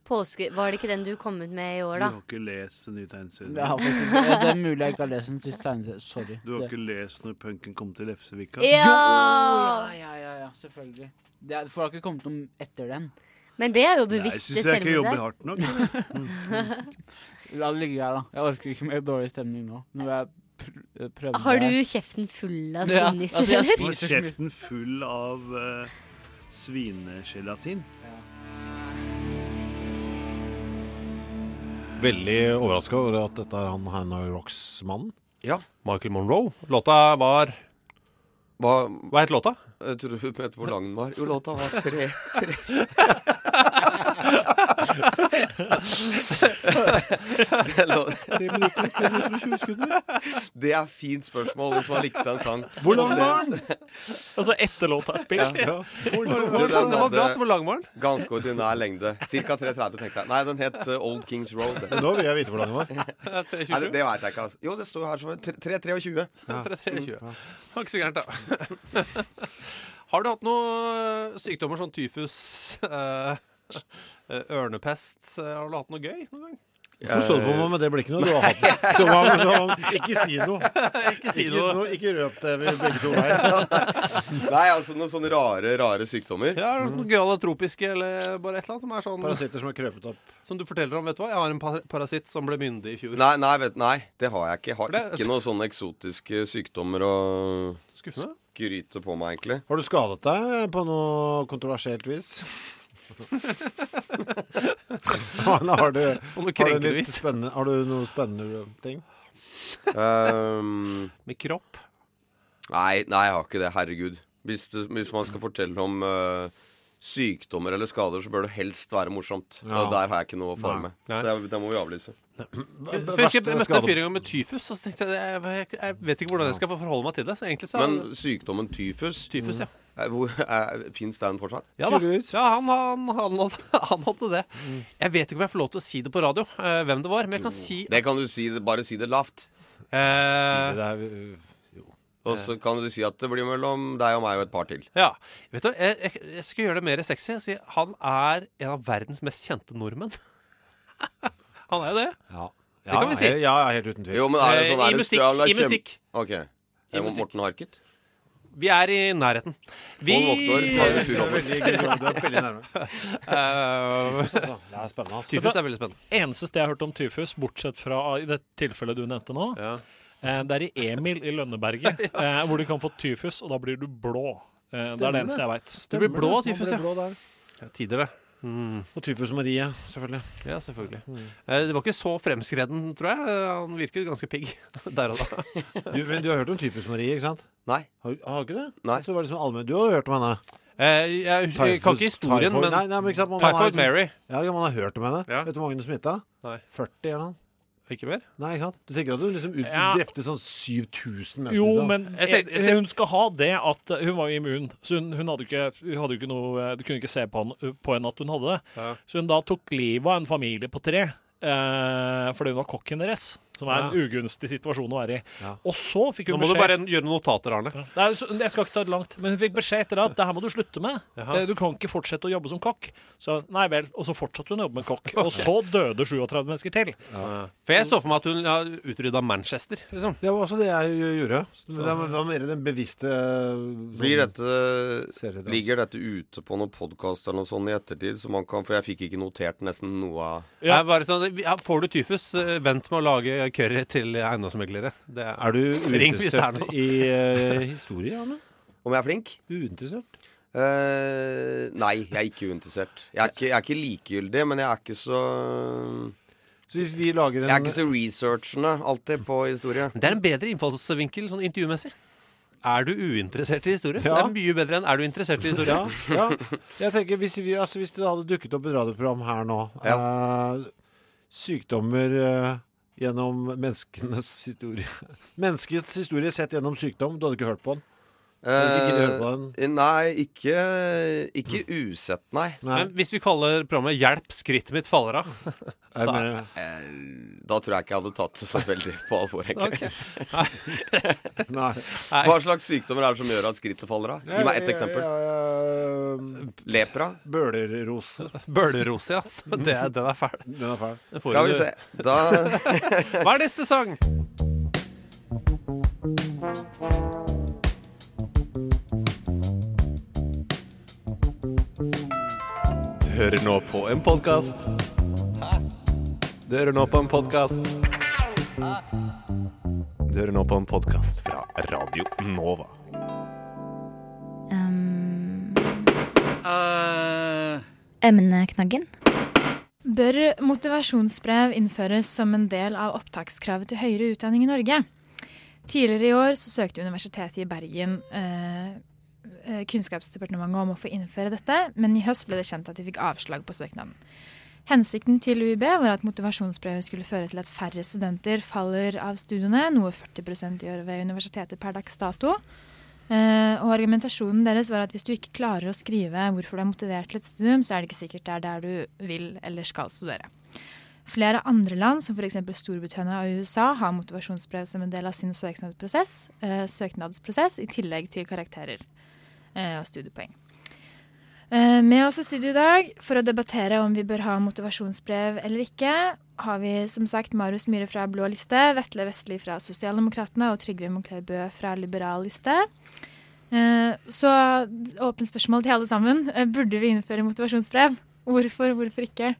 Påske... Var det ikke den du kom ut med i år, da? Du har ikke lest den nye tegneserien? Ja, faktisk, det er mulig jeg ikke har lest den siste tegneserien. Sorry. Du har Det- ikke lest når punken kom til Lefsevika? Ja! Ja, ja, ja, selvfølgelig. Det er, for det har ikke kommet noe etter den. Men det er jo Nei, bevisst synes jeg ikke jobber hardt nok. La det ligge her, da. Jeg orker ikke mer dårlig stemning nå. Nå vil jeg pr prøve Har du kjeften full av Ja, altså, jeg spiser kjeften full av uh, svinegelatin. Veldig overraska over at dette er han Hannah Rocks-mannen. Ja. Michael Monroe. Låta var Hva, Hva het låta? Jeg tror du mente hvor lang den var. Jo, låta var tre, tre. det, er lå- det er fint spørsmål hvis man likte en sang. Hvor lang var den? Altså etter låta er spilt. Ja. Hvor- Du, hvor- den Den var bra, lang var den? Ganske ordinær lengde. Cirka 3,30, tenkte jeg. Nei, den het uh, Old Kings Road. Nå vil jeg vite hvor lang den var. Nei, det, det veit jeg ikke. Altså. Jo, det står her som 3,23. Ja. 323. Det var ikke så gærent, da. Har du hatt noen sykdommer, sånn tyfus, eh, ørnepest? Eh, Har du hatt noe gøy noen gang? Hvorfor så du på meg med det blikket nå? Du har hatt det. Så hva med sånn, ikke si noe. Ikke si Ikke, noe. noe, ikke røp det ved begge to veier. Nei, altså noen sånne rare, rare sykdommer. Ja, Noen gøyale tropiske eller bare et eller annet som er sånn Parasitter som er krøpet opp. Som du forteller om, vet du hva? Jeg har en pa- parasitt som ble myndig i fjor. Nei, nei, vet, nei, det har jeg ikke. Jeg har det- ikke noen sånne eksotiske sykdommer å Skuffende. skryte på meg, egentlig. Har du skadet deg på noe kontroversielt vis? har du, har du, litt spennende, har du noe spennende ting? Um, Med kropp? nei, nei, jeg har ikke det. Herregud. Hvis, det, hvis man skal fortelle om uh, sykdommer eller skader, så bør det helst være morsomt. Ja. Og der har jeg ikke noe å fare med. Så jeg, det må vi avlyse. For jeg jeg møtte en fyr en gang med tyfus, og så tenkte jeg jeg, jeg, jeg vet ikke hvordan jeg skal forholde meg til det. Så så Men sykdommen tyfus Tyfus, ja. Eh, eh, Fins den fortsatt? Ja da. Ja, han, han, han, hadde, han hadde det. Jeg vet ikke om jeg får lov til å si det på radio, eh, hvem det var. Men jeg kan si Det kan du si, bare si det lavt. eh, Og så kan du si at det blir mellom deg og meg og et par til. Ja. Vet du, jeg, jeg, jeg skal gjøre det mer sexy. Si, han er en av verdens mest kjente nordmenn. han er jo det. Ja. Det kan vi si. Ja, ja, helt uten tvil. Jo, men er det Eh, sånn er I musikk, i musikk. OK. I musikk. Morten Harket? Vi er i nærheten. Vi er. Eh, Tyfus. Er veldig spennende. Eneste sted jeg har hørt om tyfus, bortsett fra i det tilfellet du nevnte nå, ja. det er i Emil i Lønneberget, ja. hvor du kan få tyfus, og da blir du blå. Stemmer det er det eneste jeg veit. Du blir blå av tyfus, blir ja. blå ja. Tider, det. Mm. Og Tyfus Marie, selvfølgelig. Ja, selvfølgelig. Eh, Det var ikke så fremskreden, tror jeg. Eh, Han virket ganske pigg der og da. Du, men du har hørt om Tyfus Marie, ikke sant? Nei. Har, har du ikke det? Nei. Så det var liksom allmenn. Du har hørt om henne. Eh, jeg, husker, jeg kan ikke historien, Typhoid- men nei, nei, men ikke sant, man- man har liksom- Mary. Ja, man har hørt om henne. Ja. Vet du hvor mange du smitta? Nei. 40 eller noe. Ikke mer? Nei, ikke sant? Du tenker at hun liksom ut, Ja. drepte sånn 7000 mennesker? Jo, liksom. men Jeg jeg hun skal ha det at uh, hun var immun. Så hun, hun hadde ikke, hun hadde ikke noe Du kunne ikke se på, han, på henne at hun hadde det. Ja. Så hun da tok livet av en familie på tre. eh, fordi hun var kokken deres. Som er en Ja. ugunstig situasjon å være i. Ja. Og så fikk hun beskjed Nå må må du bare gjøre notater, Arne. Nei, så- Jeg skal ikke ta det langt, men hun fikk beskjed etter det at det her må du slutte med. Eh, Du kan ikke fortsette å jobbe som kokk. Så nei vel. Og så fortsatte hun å jobbe med kokk. Og så døde 37 mennesker til. For jeg så for meg at hun har utrydda Manchester, liksom. Det var også det jeg gjorde. Det var- det var mer den bevisste Blir sånn- dette, ligger dette ute på noen podkast eller noe sånt i ettertid? Så man kan, for jeg fikk ikke notert nesten noe av Ja. Sånn, får du tyfus, eh, vent med å lage curry til eiendomsmeglere. Det Er du er uinteressert i uh, historie, Arne? Om jeg er flink? Uinteressert? Uh, nei, jeg er ikke uinteressert. Jeg er ikke, jeg er ikke likegyldig, men jeg er ikke så Så hvis vi lager en Jeg er ikke så researchende alltid på historie. Det er en bedre innfallsvinkel sånn intervjumessig. Er du uinteressert i historie? Ja. Det er mye bedre enn er du interessert i historie. Ja, ja. Jeg tenker hvis, vi, altså, hvis det hadde dukket opp et radioprogram her nå eh, Sykdommer eh, gjennom menneskenes historie Menneskets historie sett gjennom sykdom. Du hadde ikke hørt på den? Hadde ikke? Eh, nei, ikke, ikke usett, nei. Men hvis vi kaller programmet 'Hjelp, skrittet mitt faller av' da, Eh, da tror jeg ikke jeg hadde tatt det så veldig på alvor, egentlig. Okay. Nei. Hva slags sykdommer er det som gjør at skrittet faller av? Gi meg ett eksempel. Lepra? Bølerose. Bølerose, ja. Det, den er fæl. Den er fæl. Skal vi du- se. Da Hva er neste sang? Hører nå på en podkast. Du hører nå på en podkast. Du hører nå på en podkast fra Radio Nova. Emneknaggen. Bør motivasjonsbrev innføres som en del av opptakskravet til høyere utdanning i Norge? Tidligere i år så søkte Universitetet i Bergen eh, Kunnskapsdepartementet om å få innføre dette, men i høst ble det kjent at de fikk avslag på søknaden. Hensikten til UiB var at motivasjonsbrevet skulle føre til at færre studenter faller av studiene, noe 40% gjør ved universitetet per dags dato. Eh, og argumentasjonen deres var at hvis du ikke klarer å skrive hvorfor du er motivert til et studium, så er det ikke sikkert det er der du vil eller skal studere. Flere andre land, som f.eks. Storbritannia og USA, har motivasjonsbrev som en del av sin søknadsprosess, eh, søknadsprosess i tillegg til karakterer eh, og studiepoeng. Eh, med oss i studio i dag for å debattere om vi bør ha motivasjonsbrev eller ikke, har vi som sagt Marius Myhre fra Blå liste, Vetle Vestli fra Sosialdemokratene og Trygve Moncler Bø fra Liberal liste. Eh, så åpent spørsmål til alle sammen. Eh, Burde vi innføre motivasjonsbrev? Hvorfor, hvorfor ikke?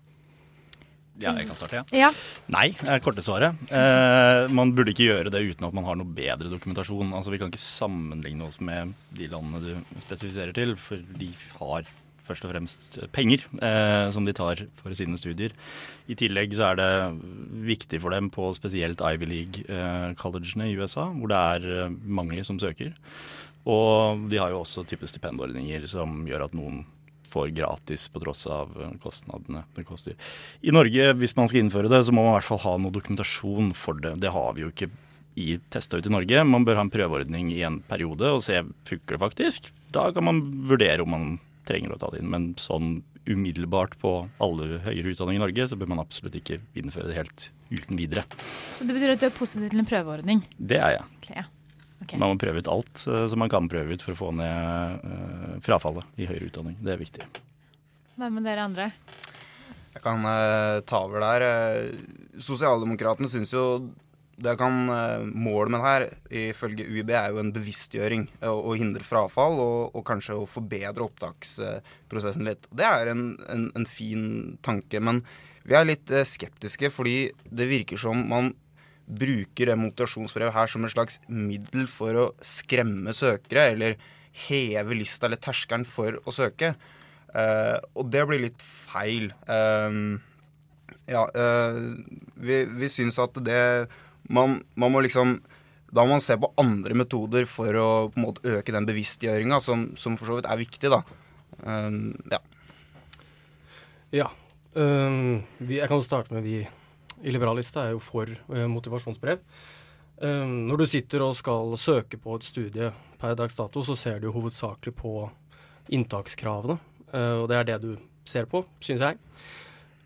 Ja, jeg kan starte, ja. Ja. Nei, er korte svaret. Eh, man burde ikke gjøre det uten at man har noe bedre dokumentasjon. Altså, Vi kan ikke sammenligne oss med de landene du spesifiserer til, for de har først og fremst penger eh, som de tar for sine studier. I tillegg så er det viktig for dem på spesielt Ivy League-collegene i USA, hvor det er eh, mange som søker. Og de har jo også type stipendordninger som gjør at noen får gratis på tross av kostnadene det koster. I Norge, hvis man skal innføre det, så må man i hvert fall ha noe dokumentasjon for det. Det har vi jo ikke i testa ut i Norge. Man bør ha en prøveordning i en periode og se funker det faktisk. Da kan man vurdere om man trenger å ta det inn. Men sånn umiddelbart på alle høyere utdanning i Norge, så bør man absolutt ikke innføre det helt uten videre. Så det betyr at du er positiv til en prøveordning? Det er jeg. Ok, ja. Ok. Man må prøve ut alt eh, som man kan prøve ut for å få ned eh, frafallet i høyere utdanning. Det er viktig. Hva med dere andre? Jeg kan uh, ta over der. Sosialdemokratene syns jo det kan, Målet med det her, ifølge UiB, er jo en bevisstgjøring. Å, å hindre frafall og, og kanskje å forbedre opptaksprosessen litt. Det er en, en, en fin tanke. Men vi er litt skeptiske, fordi det virker som man bruker det motivasjonsbrevet her som en slags middel for å skremme søkere, eller heve lista eller terskelen for å søke. Uh, og det blir litt feil. Uh, ja, uh, vi, vi syns at det man, man må liksom Da må man se på andre metoder for å på en måte øke den bevisstgjøringa, som, som for så vidt er viktig, da. Ja. Ja. Um, vi, jeg kan jo starte med vi i Liberalista er jo for øh, motivasjonsbrev. Når du sitter og skal søke på et studie per dags dato, så ser du hovedsakelig på inntakskravene. øh, og det er det du ser på, syns jeg.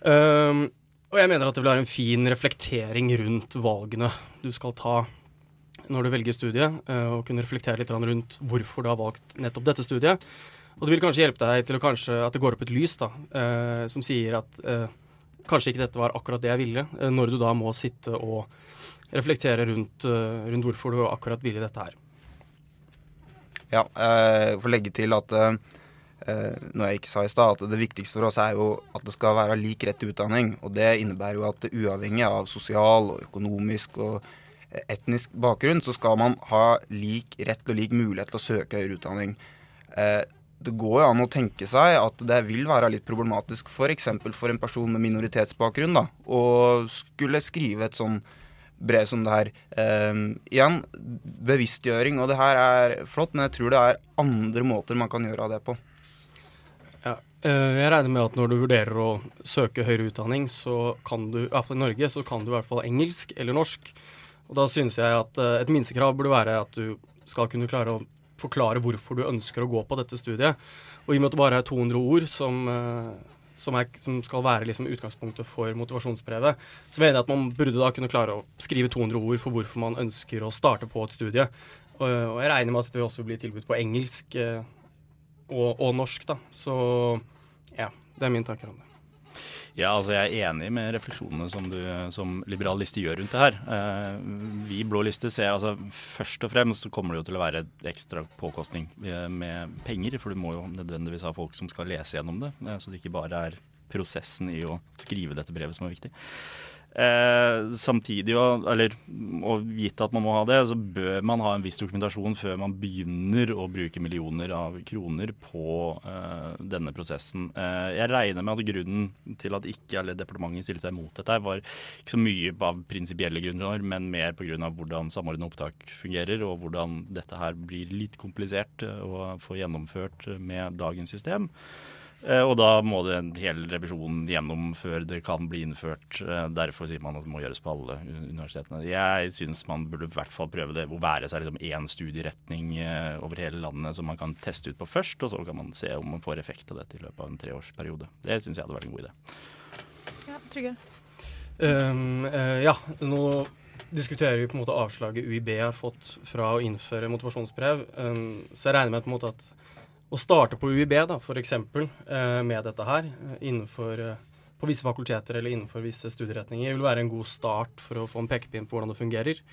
Og jeg mener at det vil være en fin reflektering rundt valgene du skal ta når du velger studie, og kunne reflektere litt rundt hvorfor du har valgt nettopp dette studiet. Og det vil kanskje hjelpe deg til å kanskje, at det går opp et lys da, eh, som sier at eh, kanskje ikke dette var akkurat det jeg ville, eh, når du da må sitte og reflektere rundt, eh, rundt hvorfor du akkurat ville dette her. Ja, jeg får legge til at eh, noe jeg ikke sa i stad, at det viktigste for oss er jo at det skal være lik rett til utdanning. Og det innebærer jo at uavhengig av sosial og økonomisk og eh, etnisk bakgrunn, så skal man ha lik rett og lik mulighet til å søke høyere utdanning. Det går jo an å tenke seg at det vil være litt problematisk f.eks. For, for en person med minoritetsbakgrunn da, å skulle skrive et sånn brev som det her. Eh, igjen, bevisstgjøring, og det her er flott, men jeg tror det er andre måter man kan gjøre det på. Ja, eh, jeg regner med at når du vurderer å søke høyere utdanning, så kan du, i hvert fall i Norge, så kan du i hvert fall engelsk eller norsk. Og da synes jeg at eh, et minstekrav burde være at du skal kunne klare å forklare hvorfor du ønsker å gå på dette studiet. Og i og med at det bare er 200 ord som, eh, som, er, som skal være liksom utgangspunktet for motivasjonsbrevet, så mener jeg at man burde da kunne klare å skrive 200 ord for hvorfor man ønsker å starte på et studie. Og, og jeg regner med at det vil også bli tilbudt på engelsk eh, og, og norsk, da. Så ja, det er min tanker om det. Ja, altså Jeg er enig med refleksjonene som, du, som Liberal liste gjør rundt det her. Eh, vi i Blå liste ser altså først og fremst så kommer det jo til å være ekstra påkostning eh, med penger. For du må jo nødvendigvis ha folk som skal lese gjennom det, eh, så det ikke bare er prosessen i å skrive dette brevet som er viktig. Eh, samtidig, og, eller, og gitt at man må ha det, så bør man ha en viss dokumentasjon før man begynner å bruke millioner av kroner på eh, denne prosessen. Eh, jeg regner med at grunnen til at ikke alle departementet stilte seg imot dette, var ikke så mye av prinsipielle grunner, men mer pga. hvordan samordna opptak fungerer, og hvordan dette her blir litt komplisert eh, å få gjennomført med dagens system. Eh, Og da må det en hel revisjon gjennom før det kan bli innført. Eh, Derfor sier man at det må gjøres på alle universitetene. Jeg syns man burde i hvert fall prøve det å være seg liksom én studieretning eh, over hele landet som man kan teste ut på først, og så kan man se om man får effekt av dette i løpet av en treårsperiode. Det syns jeg hadde vært en god idé. Ja, Trygge. Um, uh, ja, nå diskuterer vi på en måte avslaget UiB har fått fra å innføre motivasjonsbrev. Um, så jeg regner med på en måte at å starte på UiB, da, eksempel, eh, med dette her, eh, innenfor eh, på visse fakulteter eller innenfor visse studieretninger vil være en god start for å få en pekepinn på hvordan det fungerer.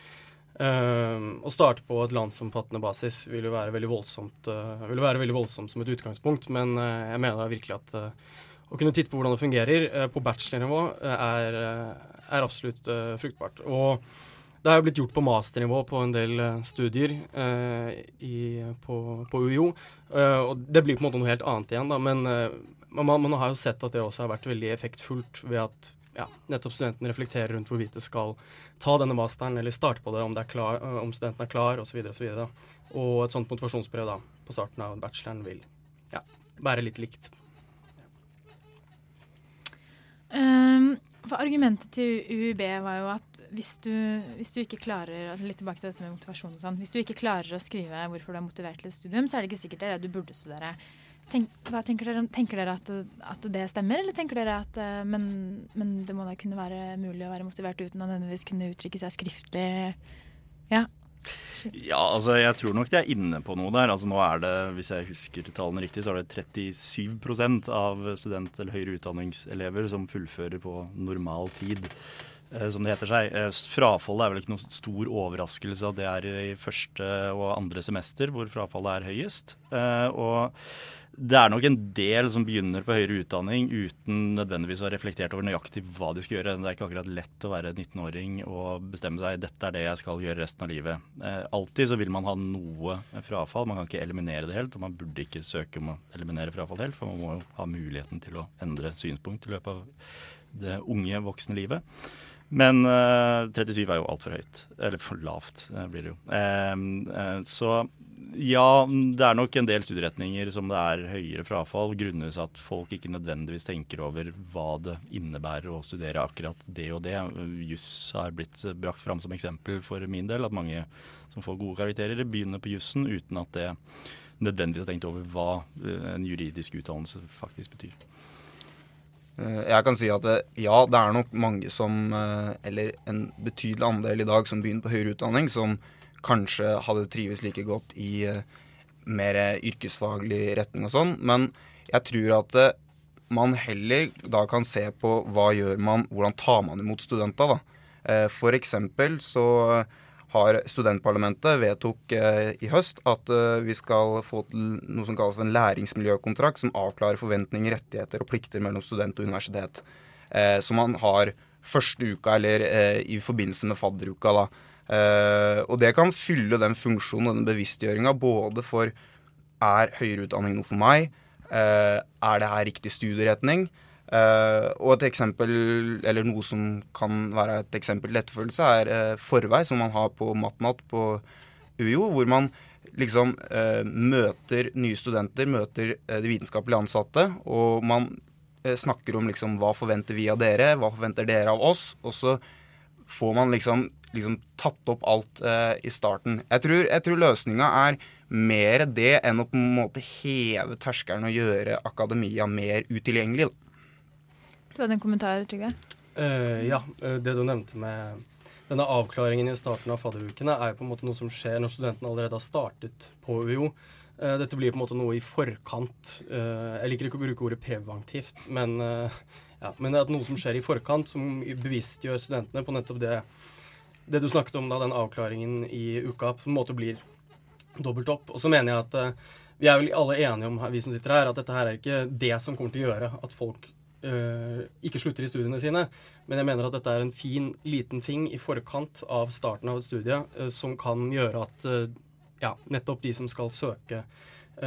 Uh, å starte på et landsomfattende basis vil jo være veldig voldsomt, vil være veldig voldsomt som et utgangspunkt, men jeg mener virkelig at å kunne titte på hvordan det fungerer på bachelornivå er, er absolutt fruktbart. Og det har jo blitt gjort på masternivå på en del uh, studier eh, i, på, på UiO. Eh, og det blir på en måte noe helt annet igjen, da, men eh, man, man har jo sett at det også har vært veldig effektfullt ved at ja, nettopp studenten reflekterer rundt hvorvidt det skal ta denne masteren eller starte på det, om, det er klar, øh, om studenten er klar osv. Og, så videre, da. og et sånt motivasjonsbrev da, på starten av bacheloren vil ja, være litt likt. Um, for argumentet til UiB var jo at hvis du, hvis du ikke klarer altså litt tilbake til dette med motivasjon og sånn, hvis du ikke klarer å skrive hvorfor du er motivert til et studium, så er det ikke sikkert det er det du burde studere. Tenk, hva tenker dere, tenker dere at, at, det stemmer, eller tenker dere at eh, men, men, det må da kunne være mulig å være motivert uten å nødvendigvis kunne uttrykke seg skriftlig? Ja. Ja, altså jeg tror nok de er inne på noe der. Altså Nå er det, hvis jeg husker tallene riktig, så er det 37% av student- eller høyere utdanningselever som fullfører på normal tid. Eh, som det heter seg. Eh, frafallet er vel ikke noen stor overraskelse at det er i første og andre semester hvor frafallet er høyest. Eh, og det er nok en del som begynner på høyere utdanning uten nødvendigvis å ha reflektert over nøyaktig hva de skal gjøre. Det er ikke akkurat lett å være 19-åring og bestemme seg dette er det jeg skal gjøre resten av livet. Alltid så vil man ha noe frafall. Man kan ikke eliminere det helt, og man burde ikke søke om å eliminere frafall helt, for man må jo ha muligheten til å endre synspunkt i løpet av det unge, voksne livet. Men uh, 37 er jo altfor høyt. Eller for lavt, uh, blir det jo. Uh, så ja, det er nok en del studieretninger som det er høyere frafall, grunnet at folk ikke nødvendigvis tenker over hva det innebærer å studere akkurat det og det. Juss har blitt brakt fram som eksempel for min del, at mange som får gode karakterer, begynner på jussen uten at det nødvendigvis har tenkt over hva en juridisk utdannelse faktisk betyr. Jeg kan si at ja, det er nok mange som, eller en betydelig andel i dag som begynner på høyere utdanning, som kanskje hadde trives like godt i mer yrkesfaglig retning og sånn. Men jeg tror at man heller da kan se på hva gjør man, hvordan tar man imot studenter. da. For eksempel så har studentparlamentet vedtok i høst at vi skal få til noe som kalles en læringsmiljøkontrakt, som avklarer forventninger, rettigheter og plikter mellom student og universitet. som man har første uka eller i forbindelse med fadderuka. da. Og det kan fylle den funksjonen og den bevisstgjøringa både for er høyere utdanning noe for meg? Er det her riktig studieretning? Uh, og et eksempel, eller noe som kan være et eksempel til etterfølgelse, er forvei, som man har på MatNat på UiO, hvor man liksom møter nye studenter, møter de vitenskapelige ansatte, og man snakker om liksom hva forventer vi av dere, hva forventer dere av oss, og så får man liksom liksom tatt opp alt i starten. Jeg tror, jeg tror løsninga er mer det enn å på en måte heve terskelen og gjøre akademia mer utilgjengelig. Du hadde en kommentar, Trygve? Uh, ja, det du nevnte med denne avklaringen i starten av fadderukene, er på en måte noe som skjer når studentene allerede har startet på UiO. Uh, dette blir på en måte noe i forkant. Uh, jeg liker ikke å bruke ordet preventivt, men, ja, men det er noe som skjer i forkant, som bevisstgjør studentene på nettopp det det du snakket om da, den avklaringen i uka, på en måte blir dobbelt opp. Og så mener jeg at vi er vel alle enige om, vi som sitter her, at dette her er ikke det som kommer til å gjøre at folk uh, ikke slutter i studiene sine. Men jeg mener at dette er en fin, liten ting i forkant av starten av et studie øh, som kan gjøre at ja, nettopp de som skal søke,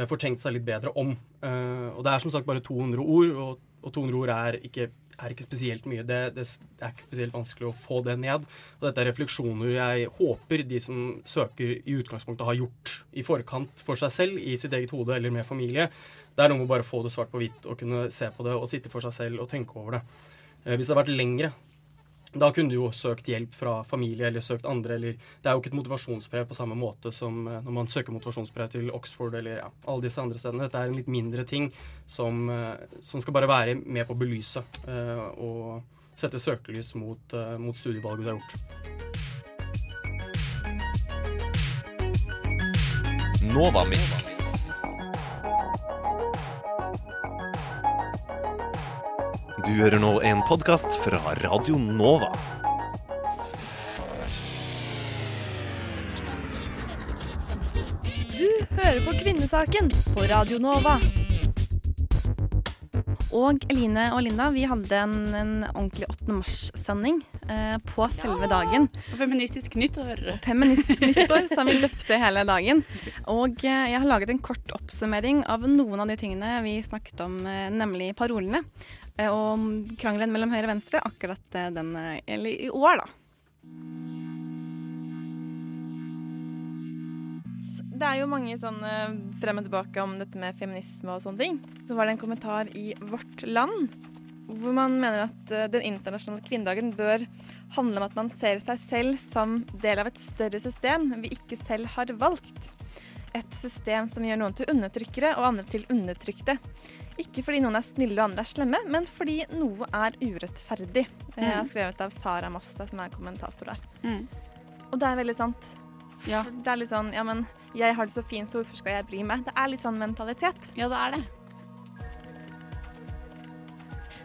får tenkt seg litt bedre om. og det er som sagt bare 200 ord, og, og 200 ord er ikke er ikke spesielt mye. Det, det, er ikke spesielt vanskelig å få det ned. Og dette er refleksjoner jeg håper de som søker, i utgangspunktet har gjort i forkant for seg selv, i sitt eget hode eller med familie. Det er noe med å bare få det svart på hvitt og kunne se på det og sitte for seg selv og tenke over det. Eh, hvis det hadde vært lengre, da kunne du jo søkt hjelp fra familie eller søkt andre. eller Det er jo ikke et motivasjonsbrev på samme måte som eh, når man søker motivasjonsbrev til Oxford eller ja, alle disse andre stedene. Dette er en litt mindre ting som, eh, som skal bare være med på å belyse uh, og sette søkelys mot, uh, mot studievalget du har gjort. Du Du hører nå en podkast fra Radio Nova. Du hører på Kvinnesaken på Radio Nova. Og Eline og Linda, vi hadde en, en ordentlig 8. mars-sending eh, på selve dagen. Og feministisk nyttår. Feministisk nyttår, som vi døpte hele dagen. Og eh, jeg har laget en kort oppsummering av noen av de tingene vi snakket om, eh, nemlig parolene. Eh, og krangelen mellom høyre og venstre akkurat eh, den, eh, eller i år, da. Det er jo mange sånne frem og tilbake om dette med feminisme og sånne ting. Så var det en kommentar i Vårt Land hvor man mener at den internasjonale kvinnedagen bør handle om at man ser seg selv som del av et større system vi ikke selv har valgt. Et system som gjør noen til undertrykkere og andre til undertrykte. Ikke fordi noen er snille og andre er slemme, men fordi noe er urettferdig. Det er Mm. skrevet av Sara Mosta, som er kommentator der. Mm. Og det er veldig sant. Ja. Det er litt sånn Ja, men jeg har det så fint, så hvorfor skal jeg bry meg? Det er litt sånn mentalitet. Ja, det er det.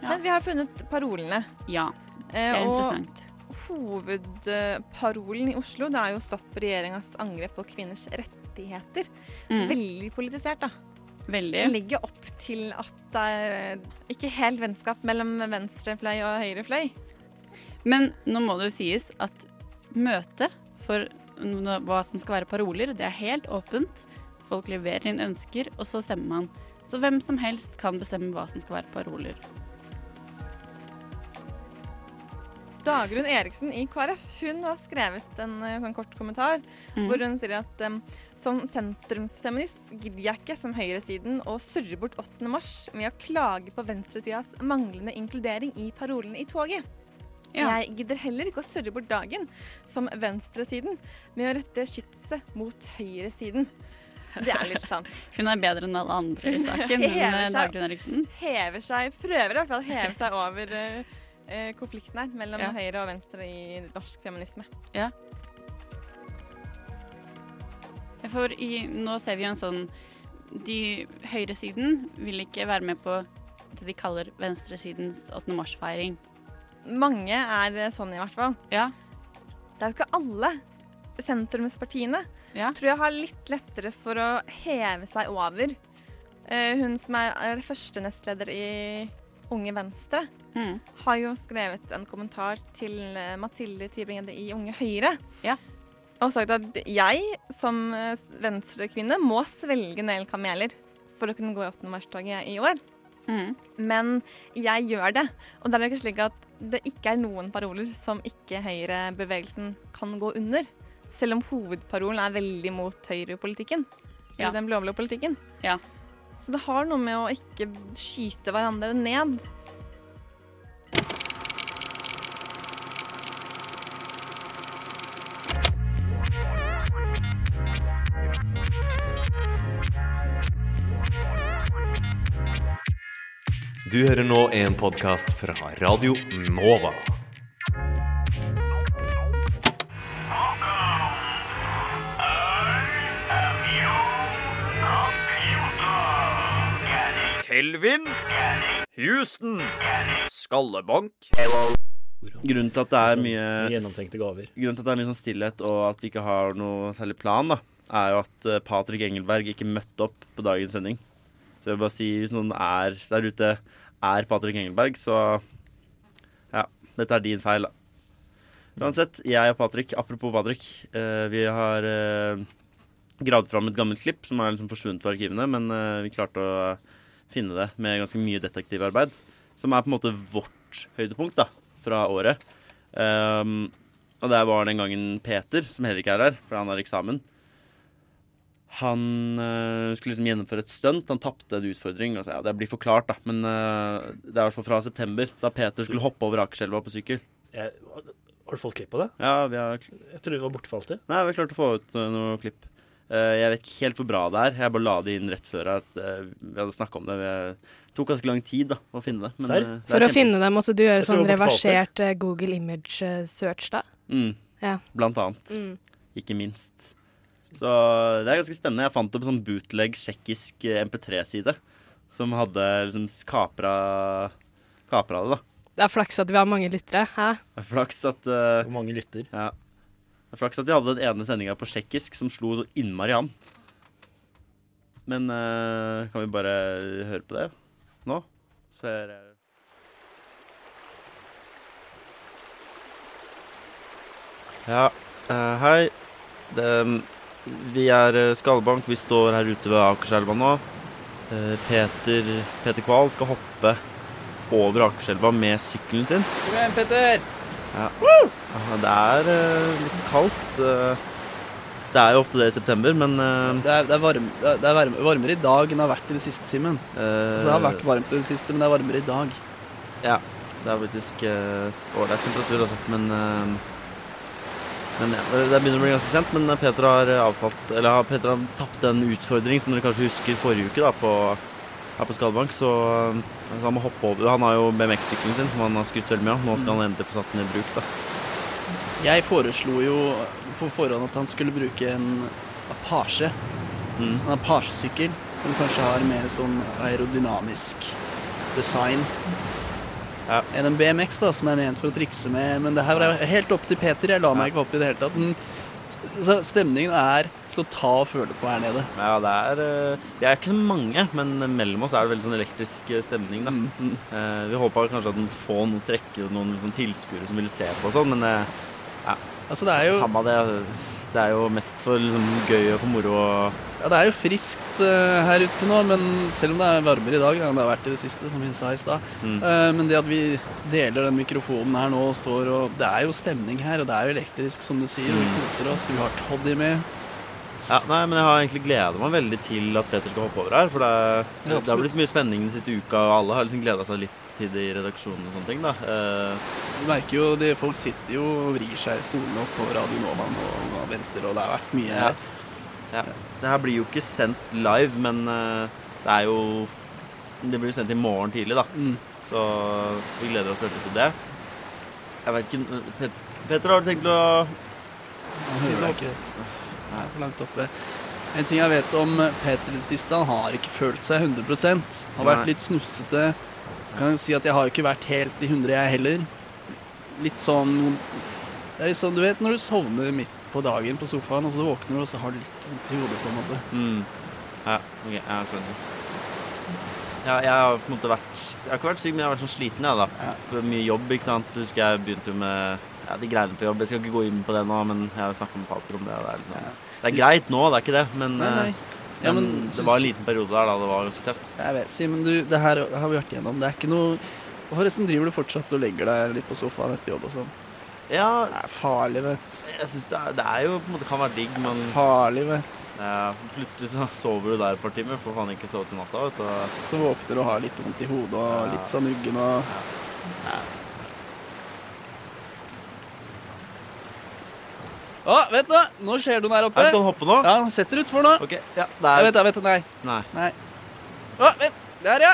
Men vi har funnet parolene. Ja. Det er interessant. Hovedparolen i Oslo det er jo 'stopp regjeringas angrep på kvinners rettigheter'. Mm. Veldig politisert, da. Veldig. Det legger opp til at det er ikke helt vennskap mellom venstrefløy og høyrefløy. Men nå må det jo sies at møtet for hva som skal være paroler, det er helt åpent. Folk leverer inn ønsker, og så stemmer man. Så hvem som helst kan bestemme hva som skal være paroler. Dagrun Eriksen i KrF hun har skrevet en eh, sånn kort kommentar Mm. hvor hun sier at um, som sentrumsfeminist gidder jeg ikke som høyresiden å surre bort 8. mars med å klage på venstretidas manglende inkludering i parolene i toget. Ja. Jeg gidder heller ikke å surre bort dagen som venstresiden med å rette skytset mot høyresiden. Det er litt sant. Hun er bedre enn alle andre i saken. Hun, hever, seg- Dagrun Eriksen. Hever seg, prøver i hvert fall å heve seg over eh, eh, konflikten her mellom Ja. høyre og venstre i norsk feminisme. Ja. For i, nå ser vi jo en sånn De høyresiden vil ikke være med på det de kaller venstresidens 8. mars-feiring. Mange er eh, sånn i hvert fall. Ja. Det er jo ikke alle sentrumspartiene. Ja. Tror jeg har litt lettere for å heve seg over. Eh, hun som er, er første nestleder i Unge Venstre, Mm. har jo skrevet en kommentar til eh, Mathilde Tybring-Gjedde i Unge Høyre. Ja. Og sagt at jeg som eh, venstrekvinne må svelge en del kameler for å kunne gå i 8. mars-toget i år. Mm. Men jeg gjør det. Og det er ikke slik at det ikke er noen paroler som ikke høyrebevegelsen kan gå under. Selv om hovedparolen er veldig mot høyrepolitikken. Ja. Eller den blå-blå politikken. Ja. Så det har noe med å ikke skyte hverandre ned. Du hører nå en podkast fra Radio Nova. Kelvin. Houston. Skallebank. Grunnen til at det er mye Gjennomtenkte gaver. Grunnen til at det er mye sånn stillhet og at vi ikke har noe særlig plan, da, er jo at eh, Patrick Engelberg ikke møtte opp på dagens sending. Så jeg vil bare si, hvis noen er der ute er Patrick Engelberg, så ja, dette er din feil, da. Uansett, jeg og Patrick, apropos Patrick, eh, vi har eh, gravd fram et gammelt klipp som er liksom forsvunnet fra arkivene, men eh, vi klarte å finne det med ganske mye detektivarbeid. Som er på en måte vårt høydepunkt da, fra året. Um, og der var den gangen Peter, som heller ikke er her, for han har eksamen. Han eh, skulle liksom gjennomføre et stunt. Han tapte en utfordring. Altså, ja, det blir forklart, da. Men eh, det er i hvert fall fra september, da Peter skulle hoppe over Akerselva på sykkel. Jeg, har du fått klipp av det? Ja, vi har Jeg tror det var borte for alltid. Nei, vi har klart å få ut uh, noe klipp. Eh, jeg vet ikke helt hvor bra det er. Jeg bare la det inn rett før at eh, vi hadde snakka om det. Det tok ganske lang tid da, å finne det. men, eh, det For For å finne det måtte du gjøre sånn reversert eh, Google image eh, search, da? Mm. Ja. Blant annet. Mm. Ikke minst. Så det er ganske spennende. Jeg fant det på sånn bootleg tsjekkisk eh, MP3-side. Som hadde liksom kapra kapra det, da. Det er flaks at vi har mange lyttere. Hæ? Det er flaks at uh, Hvor mange lytter? Ja. Det er flaks at vi hadde den ene sendinga på tsjekkisk som slo så innmari an. Men uh, kan vi bare høre på det nå? Så er det Ja, uh, hei. Det, vi er eh, Skallebank. Vi står her ute ved Akerselva nå. Uh, Peter, Peter Kval skal hoppe over Akerselva med sykkelen sin. Kom igjen, Petter! Ja. Det er eh, litt kaldt. eh. det er jo ofte det i september, men eh, Det er, det er, varm, det er, er varmere i dag enn det har vært i det siste, Simen. Uh, Altså, det har vært varmt i det siste, men det er varmere i dag. Ja, det er faktisk ålreit uh, temperatur, altså. Men, uh, men ja, det det begynner å bli ganske sent. Men Peter har avtalt Eller har- Peter har tatt en utfordring som dere kanskje husker forrige uke, da, på, her på skadebank, Så, så han må hoppe over. Han har jo BMX-sykkelen sin, som han har skrytt veldig mye av. Nå skal han endelig få satt den i bruk, da. Jeg foreslo jo på forhånd at han skulle bruke en Apache. Mm. En Apache-sykkel som kanskje har mer sånn aerodynamisk design enn en BMX, da, som er ment for å trikse med. Men det her er helt opp til Peter. Jeg la meg ikke opp i det hele tatt. Men, så stemningen er til å ta og føle på her nede. Ja, det er eh, Vi er ikke så mange, men mellom oss er det veldig sånn elektrisk eh, stemning, da. Eh, vi håpa kanskje at den få noen trekke noen liksom, tilskuere som ville se på og sånn, men eh, ja. Altså, det er jo- Samme det. Det er jo mest for liksom, gøy og for moro. og Ja, det er jo friskt uh, her ute nå, men selv om det er varmere i dag enn det har vært i det siste, som vi sa i stad. Mm. Uh, men det at vi deler den mikrofonen her nå og står og Det er jo stemning her, og det er jo elektrisk, som du sier. Mm. Vi Mm. koser oss. Vi har Toddy med. Ja, nei, men jeg har egentlig gleda meg veldig til at Peter skal hoppe over her. For det, Ja, det har blitt mye spenning den siste uka, og alle har liksom gleda seg litt til det i redaksjonen og sånne ting. da. Eh, Du merker jo at Folk sitter jo og vrir seg i stolene opp på Radio Nova og, venter, og det har vært mye Ja. ja. Det her blir jo ikke sendt live, men eh, det er jo Det blir sendt i morgen tidlig, da. Mm. Så vi gleder oss veldig til det. Jeg vet ikke Pet Peter, har du tenkt å Han hører deg ikke, du. Det er for langt oppe. En ting jeg vet om Peter i det siste, han har ikke følt seg 100% Har vært litt snufsete. Kan si at jeg har ikke vært helt i 100, jeg heller. Litt sånn Det er litt sånn, du vet når du sovner midt på dagen på sofaen, og så våkner du, og så har du litt vondt i hodet, på en måte. Mm. Ja, ok, jeg skjønner. Ja, jeg har på en måte vært Jeg har ikke vært syk, men jeg har vært sånn sliten, jeg, da. Er Mye jobb, ikke sant. Husker jeg begynte jo med ja, de greiene på jobb. Jeg skal ikke gå inn på det nå, men jeg har snakka med Pater om det. Det er, liksom, det er greit nå, det er ikke det, men, Nei, nei. eh, Ja, men, men det var en liten periode der da det var ganske tøft. Jeg vet, Simen, du, det her har vi vært igjennom. Det er ikke noe Og forresten driver du fortsatt og legger deg litt på sofaen etter jobb og sånn? Ja. Det er farlig, vet Jeg syns det, det er jo på en måte kan være digg, men Farlig, vet ja, Plutselig så sover du der et par timer, får faen ikke sove til natta, vet du. Så våkner du og har litt vondt i hodet og Ja. litt sånn uggen og Å, vent nå! Nå skjer det noe der oppe. Her skal han hoppe nå? Ja, han setter utfor nå. Ok, ja, der. vet vent, vet det. Nei. Nei. Nei. Å, vent. Der, ja.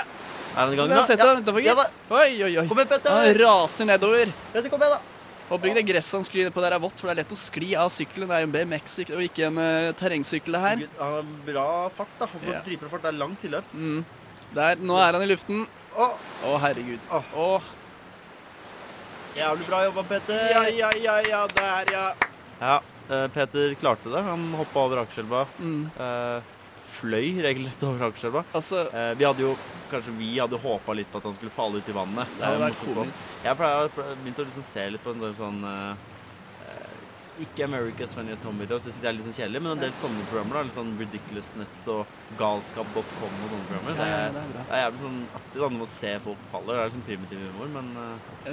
Er han i gang da? setter Ja. han utenfor, Ja gitt. Oi, oi, oi. Kom igjen, Petter. Han raser nedover. Petter, kom igjen, da. Håper ikke det gresset han sklir på der er vått, for det er lett å skli av sykkelen. Det er jo en BMX-sykkel og ikke en uh, terrengsykkel, her. Han har bra fart, da. Han får Ja. dritbra fart. Det er langt tilløp. Mm. Der, nå er han i luften. Å, herregud. Å. Jævlig bra jobba, Petter. Ja, ja, ja, ja, der, ja. Ja, eh, Peter klarte det. Han hoppa over Akerselva. Mm. Eh, fløy regelrett over Akerselva. Altså, eh, vi hadde jo kanskje vi hadde håpa litt på at han skulle falle ut i vannet. Det hadde vært komisk. Jeg pleier, begynte å liksom se litt på en del sånn Ikke America's Funniest Home Videos, det syns jeg er litt sånn kjedelig, men en del sånne programmer. da, Litt sånn Ridiculousness og galskap.com og sånne programmer. Ja, ja, det er bra. det er jævlig sånn artig da, å se folk faller. Det er sånn primitiv humor, men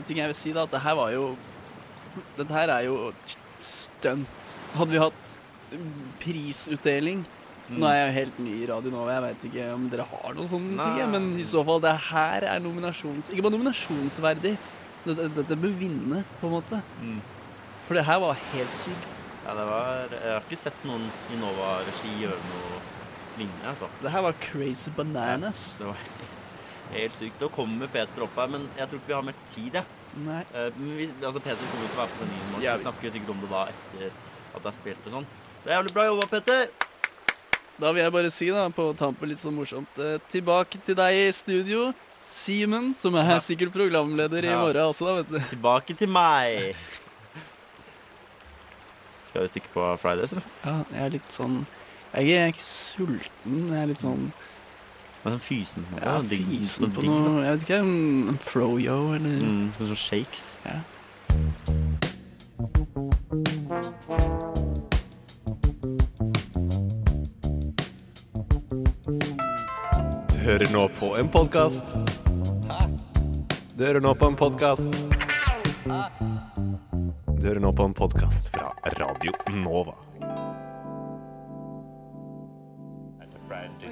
En ting jeg vil si, da, at det her var jo Dette her er jo stunt. Hadde vi hatt prisutdeling Mm. Nå er jeg helt ny i Radio Nova, jeg vet ikke om dere har noen sånne Nei. ting, men i så fall, det her er nominasjons... Ikke bare nominasjonsverdig, dette, dette bør vinne, på en måte. Mm. For det her var helt sykt. ja, det var Jeg har ikke sett noen i Nova-regi gjøre noe lignende. Altså. Det her var crazy bananas. Det var helt sykt. Nå kommer Peter opp her, men jeg tror ikke vi har mer tid. Jeg. Nei. Eh, men vi, altså Peter kommer til å være på sendingen i morgen, Ja, så vi snakker sikkert om det da etter at det er spilt og sånn. Det er jævlig bra jobba, Peter! Da vil jeg bare si, da, på tampen litt sånn morsomt, eh, tilbake til deg i studio. Simen, som er sikkert programleder i morgen også, da, vet du. Tilbake til meg. Skal vi stikke på Fridays, eller? Ja, jeg er litt sånn Jeg er ikke sulten. Jeg er litt sånn Men sånn fysen på noe? Ja, digg- fysen på noe. Jeg vet ikke, en en froyo eller Mm, sånn shakes. Ja. Du hører nå på en podkast. Du hører nå på en podkast. Du hører nå på en podkast fra Radio Nova.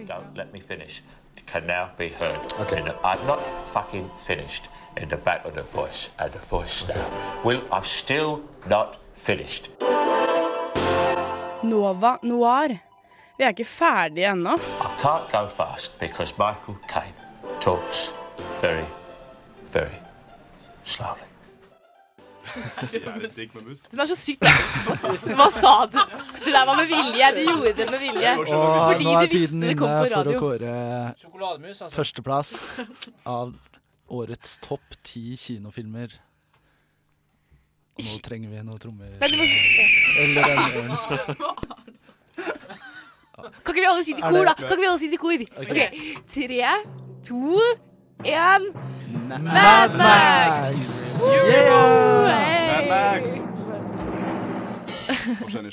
Don't let me finish. Can now be heard. Okay. I'm not fucking finished in the back of the voice and the voice now. Well, I've still not finished. Nova Noir. Vi er ikke ferdige ennå. I can't go fast because Michael Caine talks very, very slowly. Den er så sykt Hva sa du? Det der var med vilje. De gjorde det med vilje. Og Fordi nå du er visste tiden det kom inne på for å radio. kåre Sjokolademus, altså. førsteplass av årets topp ti kinofilmer. Og nå trenger vi noen trommer. Nei, du må- Eller en ørn. Kan ikke vi alle si det i Er kor, da? Kan ikke vi alle si det i kor? OK. Tre, to, én Mad Max!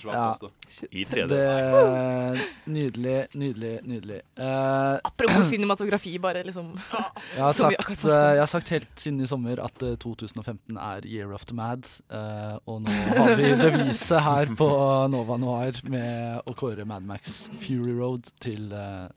Første. I 3D. Det, nydelig, nydelig, nydelig. Uh, Apropos cinematografi, bare liksom Jeg har, sagt, eh, jeg har sagt helt siden i sommer at eh, 2015 er year of the mad. Uh, og nå har vi beviset her på Nova Noir med å kåre Mad Max Fury Road til uh,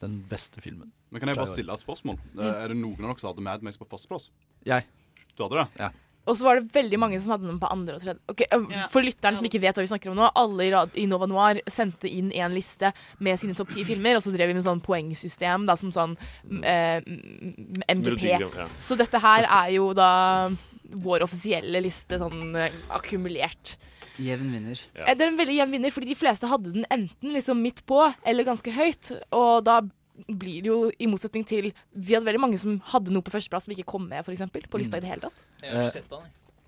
den beste filmen. Men kan jeg bare stille et spørsmål? Eh, Er det noen av dere som hadde Mad Max på førsteplass? Jeg. Du hadde det? Ja. Og så var det veldig mange som hadde den på andre og tredje. Okay, For lytterne som ikke vet hva vi snakker om nå, alle i, rad i Nova Noir sendte inn en liste med sine topp ti filmer, og så drev vi med sånn poengsystem, da, som sånn mm, eh, mm, MGP. Ja. Så dette her er jo da vår offisielle liste, sånn eh, akkumulert. Jevn vinner. Ja. Det er en veldig jevn vinner, fordi de fleste hadde den enten liksom midt på eller ganske høyt. Og da blir det jo, i motsetning til Vi hadde veldig mange som hadde noe på førsteplass som ikke kom med, eksempel, på lista i det hele tatt. Jeg har ikke sett den.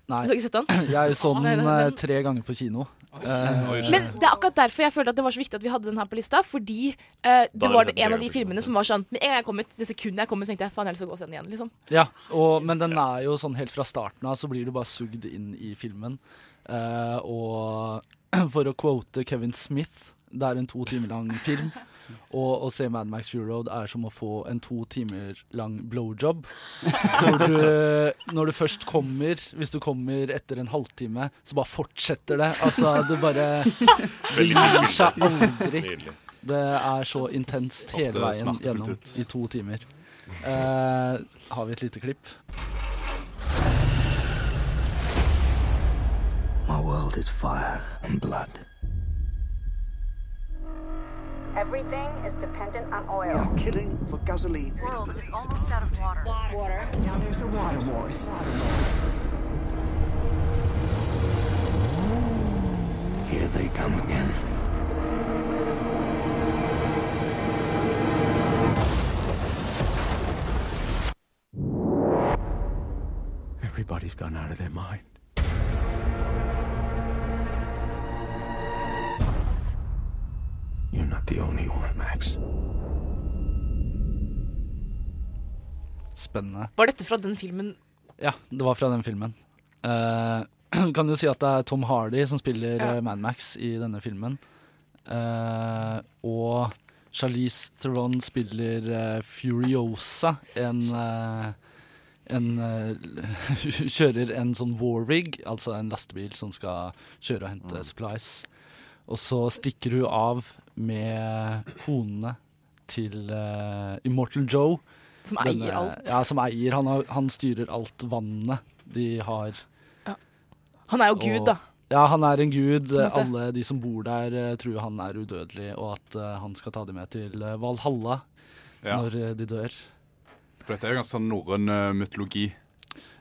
Nei. Du har ikke sett den? Jeg så Nei, den nei, eh, tre ganger på kino. Eh, Men det er akkurat derfor jeg følte at det var så viktig at vi hadde den her på lista. Fordi eh, det var det det en av de filmene som var sånn Med en gang jeg kom ut, det sekundet jeg kom ut, så tenkte jeg faen, jeg har lyst til å gå og se den igjen. liksom Ja, og, men den er jo sånn helt fra starten av så blir du bare sugd inn i filmen. Eh, og for å quote Kevin Smith, det er en to timer lang film. Og å se Mad Max Fury Road er som å få en to timer lang blowjob. Når du, når du først kommer, hvis du kommer etter en halvtime, så bare fortsetter det. Altså, det bare Det gir seg aldri. Det er så intenst hele veien gjennom i to timer. Uh, har vi et lite klipp? My world is fire and blood. Everything is dependent on oil. We are killing for gasoline. The world is almost out of water. Water. Now there's the water wars. Here they come again. Everybody's gone out of their mind. You're not the only one, Max. Spennende. Var dette fra den filmen Ja, det var fra den filmen. Uh, kan du si at det er Tom Hardy som spiller Ja. eh, Mad Max i denne filmen. Uh, og Charlize Theron spiller uh, Furiosa, en eh, en uh, kjører en sånn war rig, altså en lastebil som skal kjøre og hente supplies. Og så stikker hun av med konene til uh, Immortal Joe. Som eier alt. Ja, som eier. Han, har, han styrer alt vannet de har. Han er jo gud, da. Ja, han er en gud. Alle de som bor der, eh, tror han er udødelig, og at uh, han skal ta dem med til eh, Valhalla Ja. når eh, de dør. For dette er jo ganske sånn norrøn eh, mytologi.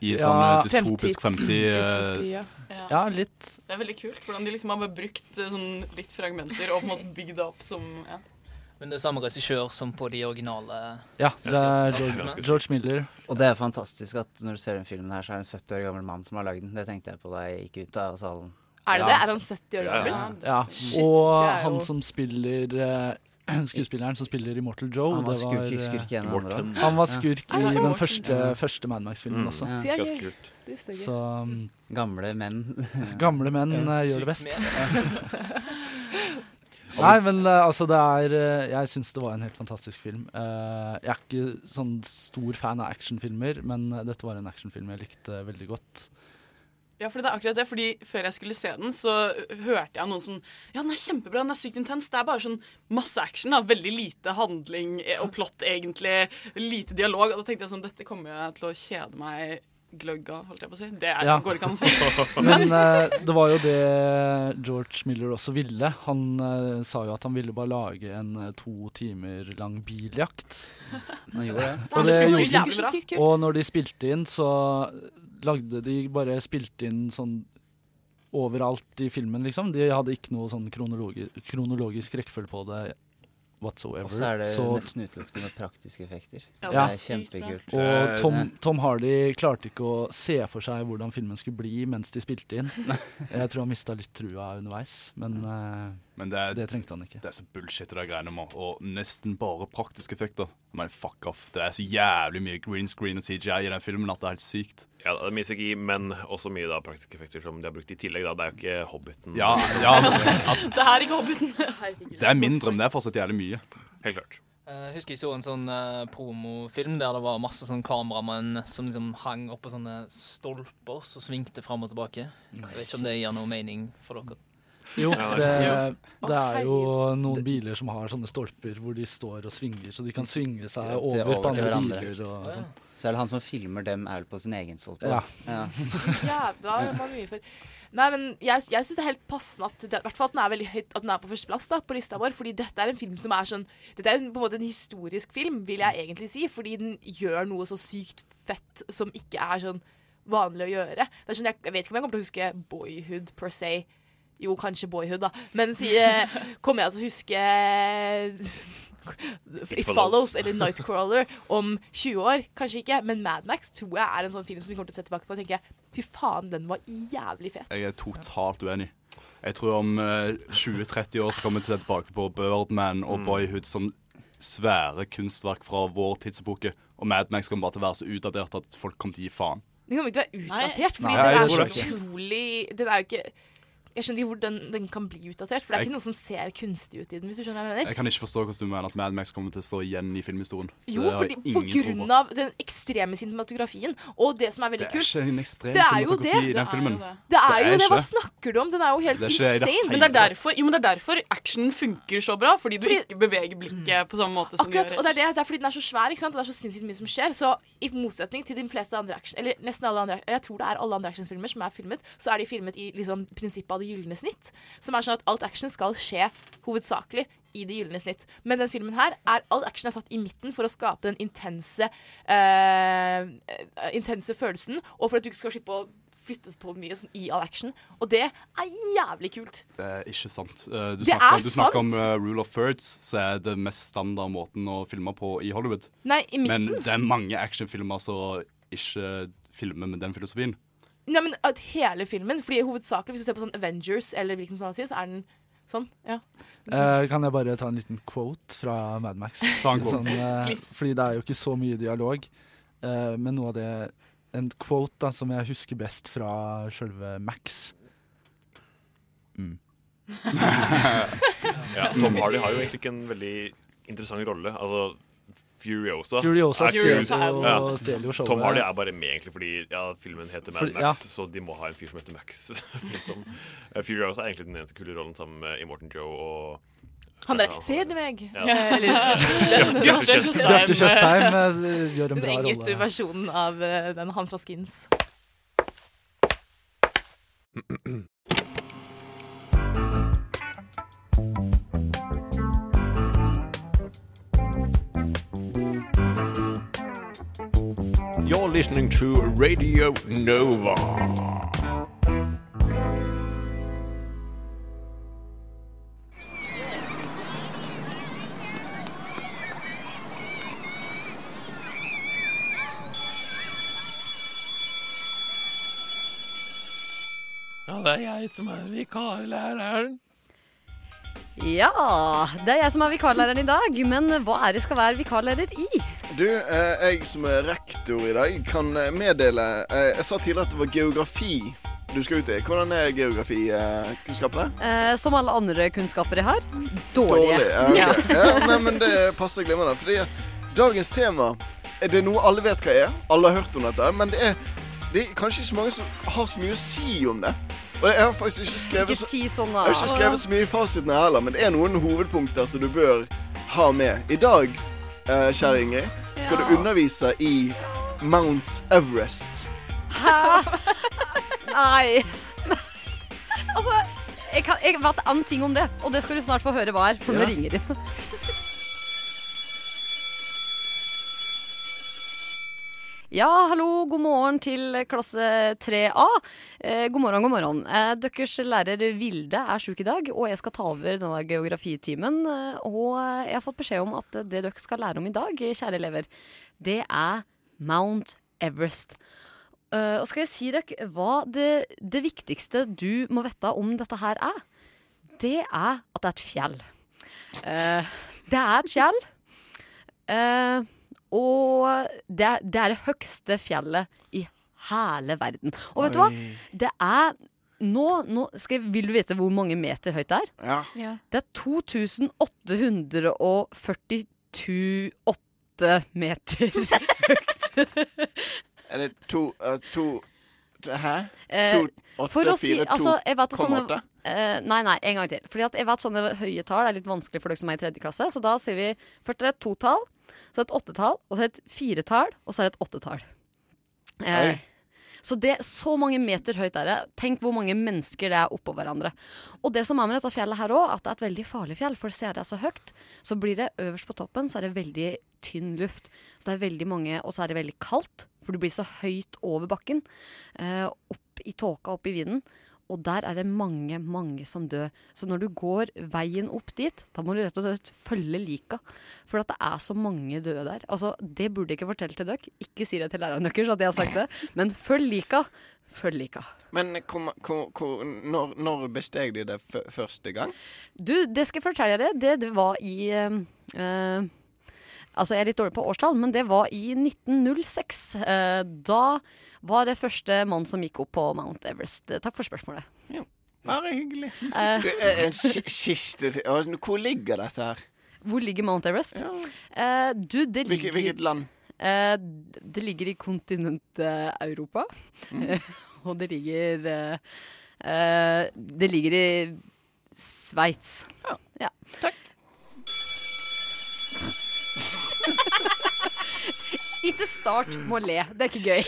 I Ja, sånn eh, dystopisk Fremtids- 50 dystopi, eh, ja. Ja, litt. Det er veldig kult hvordan de liksom har bare brukt eh, sånn litt fragmenter og på en måte bygd det opp som ja. Men det er samme regissør som på de originale Ja, det er George, George Miller. Og det er fantastisk at når du ser den filmen her, så er det en 70 år gammel mann som har lagd den. Det tenkte jeg på da jeg gikk ut av salen. Er det Ja. det? Er han 70 år gammel? Ja, Shit, og han som spiller Skuespilleren som spiller i Mortal Joe. Han var det skurk- eh, skurk i en av de. Han var skurk i ja, den første, første Mad Max-filmen Mm. også. Ja. Så um, Gamle menn. Gamle menn Ja. eh, gjør det best. Nei, men eh, altså det er eh, Jeg syns det var en helt fantastisk film. Eh, jeg er ikke sånn stor fan av actionfilmer, men eh, dette var en actionfilm jeg likte veldig godt. Ja, for det er akkurat det, fordi Før jeg skulle se den, så hørte jeg noen som Ja, den er kjempebra, den er sykt intens. Det er bare sånn masse action. da, Veldig lite handling eh, og plott, egentlig. Lite dialog. Og da tenkte jeg sånn Dette kommer jeg til å kjede meg gløgg av, holdt jeg på å si. Det er, Ja. går ikke an å si. Men uh, det var jo det George Miller også ville. Han uh, sa jo at han ville bare lage en uh, to timer lang biljakt. Han gjorde det. Og Det det gjorde bra. Og når de spilte inn, så lagde de bare spilte inn sånn overalt i filmen, liksom. De hadde ikke noe sånn kronologi kronologisk rekkefølge på det whatsoever. Og så er det Så- nesten utelukkende med praktiske effekter. Ja. Det er kjempekult. Og Tom, Tom Hardy klarte ikke å se for seg hvordan filmen skulle bli mens de spilte inn. Jeg tror han mista litt trua underveis, men, eh, Men det, er, det trengte han ikke. Det er så bullshit det greiene med Og nesten bare praktiske effekter. Men fuck off. Det er så jævlig mye green screen og CGI i den filmen at det er helt sykt. Ja, det er mye CGI, men også mye da praktiske effekter som de har brukt i tillegg. Da. Det er jo ikke Hobbiten. Ja, ja, altså, Det er ikke Hobbiten. det er mindre, men det er fortsatt jævlig mye. Helt klart. Jeg husker jeg så en sånn uh, promofilm der det var masse sånn kameramenn som liksom hang oppå sånne stolper som svingte fram og tilbake. Jeg vet ikke om det gir noe mening for dere. Jo, det, det er jo noen biler som har sånne stolper hvor de står og svinger, så de kan svinge seg over på andre biler og sånn. Så er det han som filmer dem, er vel på sin egen stolpe. Ja. ja. da det man mye for. Nei, men jeg, jeg syns det er helt passende at det, hvert fall at den er veldig høyt At den er på førsteplass da, på lista vår. Fordi dette er en film som er sånn Dette er jo på en måte en historisk film, vil jeg egentlig si. Fordi den gjør noe så sykt fett som ikke er sånn vanlig å gjøre. Det er sånn, jeg, jeg vet ikke om jeg kommer til å huske Boyhood per se. Jo, kanskje Boyhood, da. Men si, eh, kommer jeg til å huske It Follows eller Nightcrawler om 20 år. Kanskje ikke, men Mad Max tror jeg er en sånn film som vi kommer til å se tilbake på og tenke fy faen, den var jævlig fet. Jeg er totalt uenig. Jeg tror om eh, 20-30 år så kommer vi til å se tilbake på Birdman og Boyhood som svære kunstverk fra vår tidsepoke. Og Mad Max kommer bare til å være så utdatert at folk kommer til å gi faen. Den kommer ikke til å være utdatert, fordi Nei, den er så det utrolig Den er jo ikke Jeg skjønner ikke hvor den, den kan bli utdatert, for det er Jeg- ikke noe som ser kunstig ut i den, hvis du skjønner hva jeg mener. Jeg kan ikke forstå hvordan du mener at Mad Max kommer til å stå igjen i filmhistorien. Jo, Det fordi, på ingen på. grunn av den ekstreme cinematografien. Og det som er veldig Det er kult ikke en ekstrem Det er jo det. i den filmen. Det er Det jo er det. Hva snakker du om? Den er jo helt Det er ikke det det insane. Men det er derfor, jo, men det er derfor actionen funker så bra. Fordi du ikke beveger blikket på samme måte som Akkurat, du og det gjør er, det, det er fordi den er så svær, ikke sant? og det er så sinnssykt mye som skjer. Så i motsetning til de fleste andre action, eller nesten alle andre, jeg tror det er alle andre actionfilmer som er filmet, så er de filmet i liksom, prinsippet av det gylne snitt. Som er sånn at alt action skal skje hovedsakelig i det gylne snitt. Men den filmen her er all action er satt i midten for å skape den intense, eh, intense følelsen, og for at du ikke skal slippe å flyttes på mye sånn, i all action. Og det er jævlig kult. Det er ikke sant. Uh, Du Det snakker, er du snakker om eh, rule of thirds, så er det mest standard måten å filme på i Hollywood. Nei, i midten. Men det er mange actionfilmer som ikke filmer med den filosofien. Nei, men at hele filmen, fordi hovedsakelig hvis du ser på sånn Avengers eller hvilken som helst så er den sånn, ja. Eh, kan jeg bare ta en liten quote fra Mad Max? Quote. Sånn, eh, fordi det er jo ikke så mye dialog. eh, men noe av det En quote da, som jeg husker best fra sjølve Max. Mm. ja, Tom Hardy har jo egentlig ikke en veldig interessant rolle. Altså, Furiosa, Furiosa er stjeler jo- Ja. stjeler jo showet. Tom Hardy er bare med egentlig fordi ja, filmen heter Mad Max, ja. så de må ha en fyr som heter Max. liksom. Eh, Furiosa er egentlig den eneste kule rollen sammen med Immortan Joe og Han der, ser du meg? Bjarte den Tjøstheim. Eh, gjør en Den bra engelske rolle. versjonen av eh, den han fra Skins. listening to Radio Nova. Det er jeg som er vikarlæreren. Ja, det er jeg som er vikarlæreren i dag. Men hva er det skal være vikarlærer i? Du, eh, jeg som er rektor i dag, kan eh, meddele eh, Jeg sa tidligere at det var geografi du skal ut i. Hvordan er geografikunnskapene? Eh, som alle andre kunnskaper jeg har, dårlige. Ja, okay. ja, nei, men det passer glimrende. Fordi dagens tema er det noe alle vet hva er. Alle har hørt om dette. Men det er, det er kanskje ikke så mange som har så mye å si om det. Og jeg har faktisk ikke skrevet Ikke si sånn. Jeg har ikke skrevet så mye i fasiten heller, men det er noen hovedpunkter som du bør ha med. I dag, kjære Ingrid, skal du undervise i Mount Everest. Hæ? Nei. altså, jeg, kan, jeg vet en ting om det, og det skal du snart få høre hva er, for nå Ja. ringer de. Ja, hallo, god morgen til klasse 3A. Eh, god morgen, god morgen. Eh, deres lærer Vilde er sjuk i dag, og jeg skal ta over denne geografitimen. Eh, og jeg har fått beskjed om at det dere skal lære om i dag, kjære elever, det er Mount Everest. Eh, og skal jeg si dere hva det, det viktigste du må vite om dette her er? Det er at det er et fjell. Eh, det er et fjell. Eh, og det det er det høyeste fjellet i hele verden. Og vet du hva? Det er nå, nå skal jeg, Vil du vite hvor mange meter høyt det er? Ja. Ja. Det er 2842 meter høyt. Er det to, uh, to Hæ? Eh, To, åtte, for å si, fire, altså, to, kom åtte? eh, Nei, nei, en gang til. Fordi at jeg vet sånne høye tall er litt vanskelig for dere som er i tredje klasse. Så da sier vi først er det et totall, så et åttetall, og så et firetall, og så er det et åttetall. Eh, så det er så mange meter høyt er det. Tenk hvor mange mennesker det er oppå hverandre. Og det som er med dette fjellet her òg, at det er et veldig farlig fjell. For ser det er så høyt, så blir det øverst på toppen, så er det veldig tynn luft. Så det er veldig mange, Og så er det veldig kaldt, for du blir så høyt over bakken. Eh, opp i tåka, opp i vinden. Og der er det mange, mange som dør. Så når du går veien opp dit, da må du rett og slett følge lika. For at det er så mange døde der. Altså, Det burde jeg ikke fortelle til dere. Ikke si det til læreren deres at jeg har sagt det. Men følg lika. Følg lika. Men kom, kom, kom, når, når besteg de det første gang? Du, det skal jeg fortelle deg. Det, det var i eh, Altså, jeg er litt dårlig på årstall, men det var i 1906. Eh, da var det første mann som gikk opp på Mount Everest. Takk for spørsmålet. Bare hyggelig. Uh, Du, en siste Hvor ligger dette her? Hvor ligger Mount Everest? Eh, du, det ligger Hvilket, hvilket land? Uh, det ligger i kontinentet Europa. Mm. og det ligger Det ligger i Sveits. Ja. Takk. Ikke start med å le. Det er ikke gøy.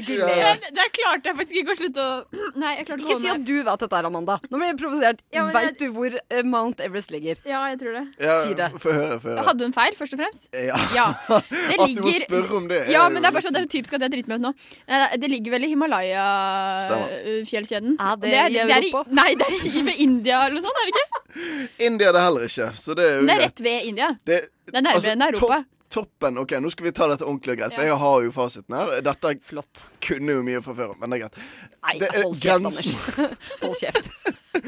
Ikke le. Men det klarte jeg faktisk ikke å slutte å Nei, jeg klarte Ikke å si holde at du vet dette, her, Amanda. Nå blir jeg provosert. Ja, men Veit du hvor eh, Mount Everest ligger? Ja, jeg tror det. Ja, Si det. Få høre. Få høre. Hadde du en feil, først og fremst? Ja. Ja. Det At du må ligger- spørre om det. Ja, men det er bare sånn, det er typisk at jeg driter meg ut nå. Eh, Det ligger vel i Himalaya-fjellkjeden. Er det i Europa? nei, det er i ved India eller noe sånt, er det ikke? India er det heller ikke, så det er jo Det er greit. rett ved India. Det, Det er nærmere enn Europa. Topp- toppen Ok, nå skal vi ta dette ordentlig og greit, for jeg har jo fasiten her. Dette Flott. kunne jo mye fra før, men det er greit. Nei, Det er hold kjeft, Anders. Hold kjeft.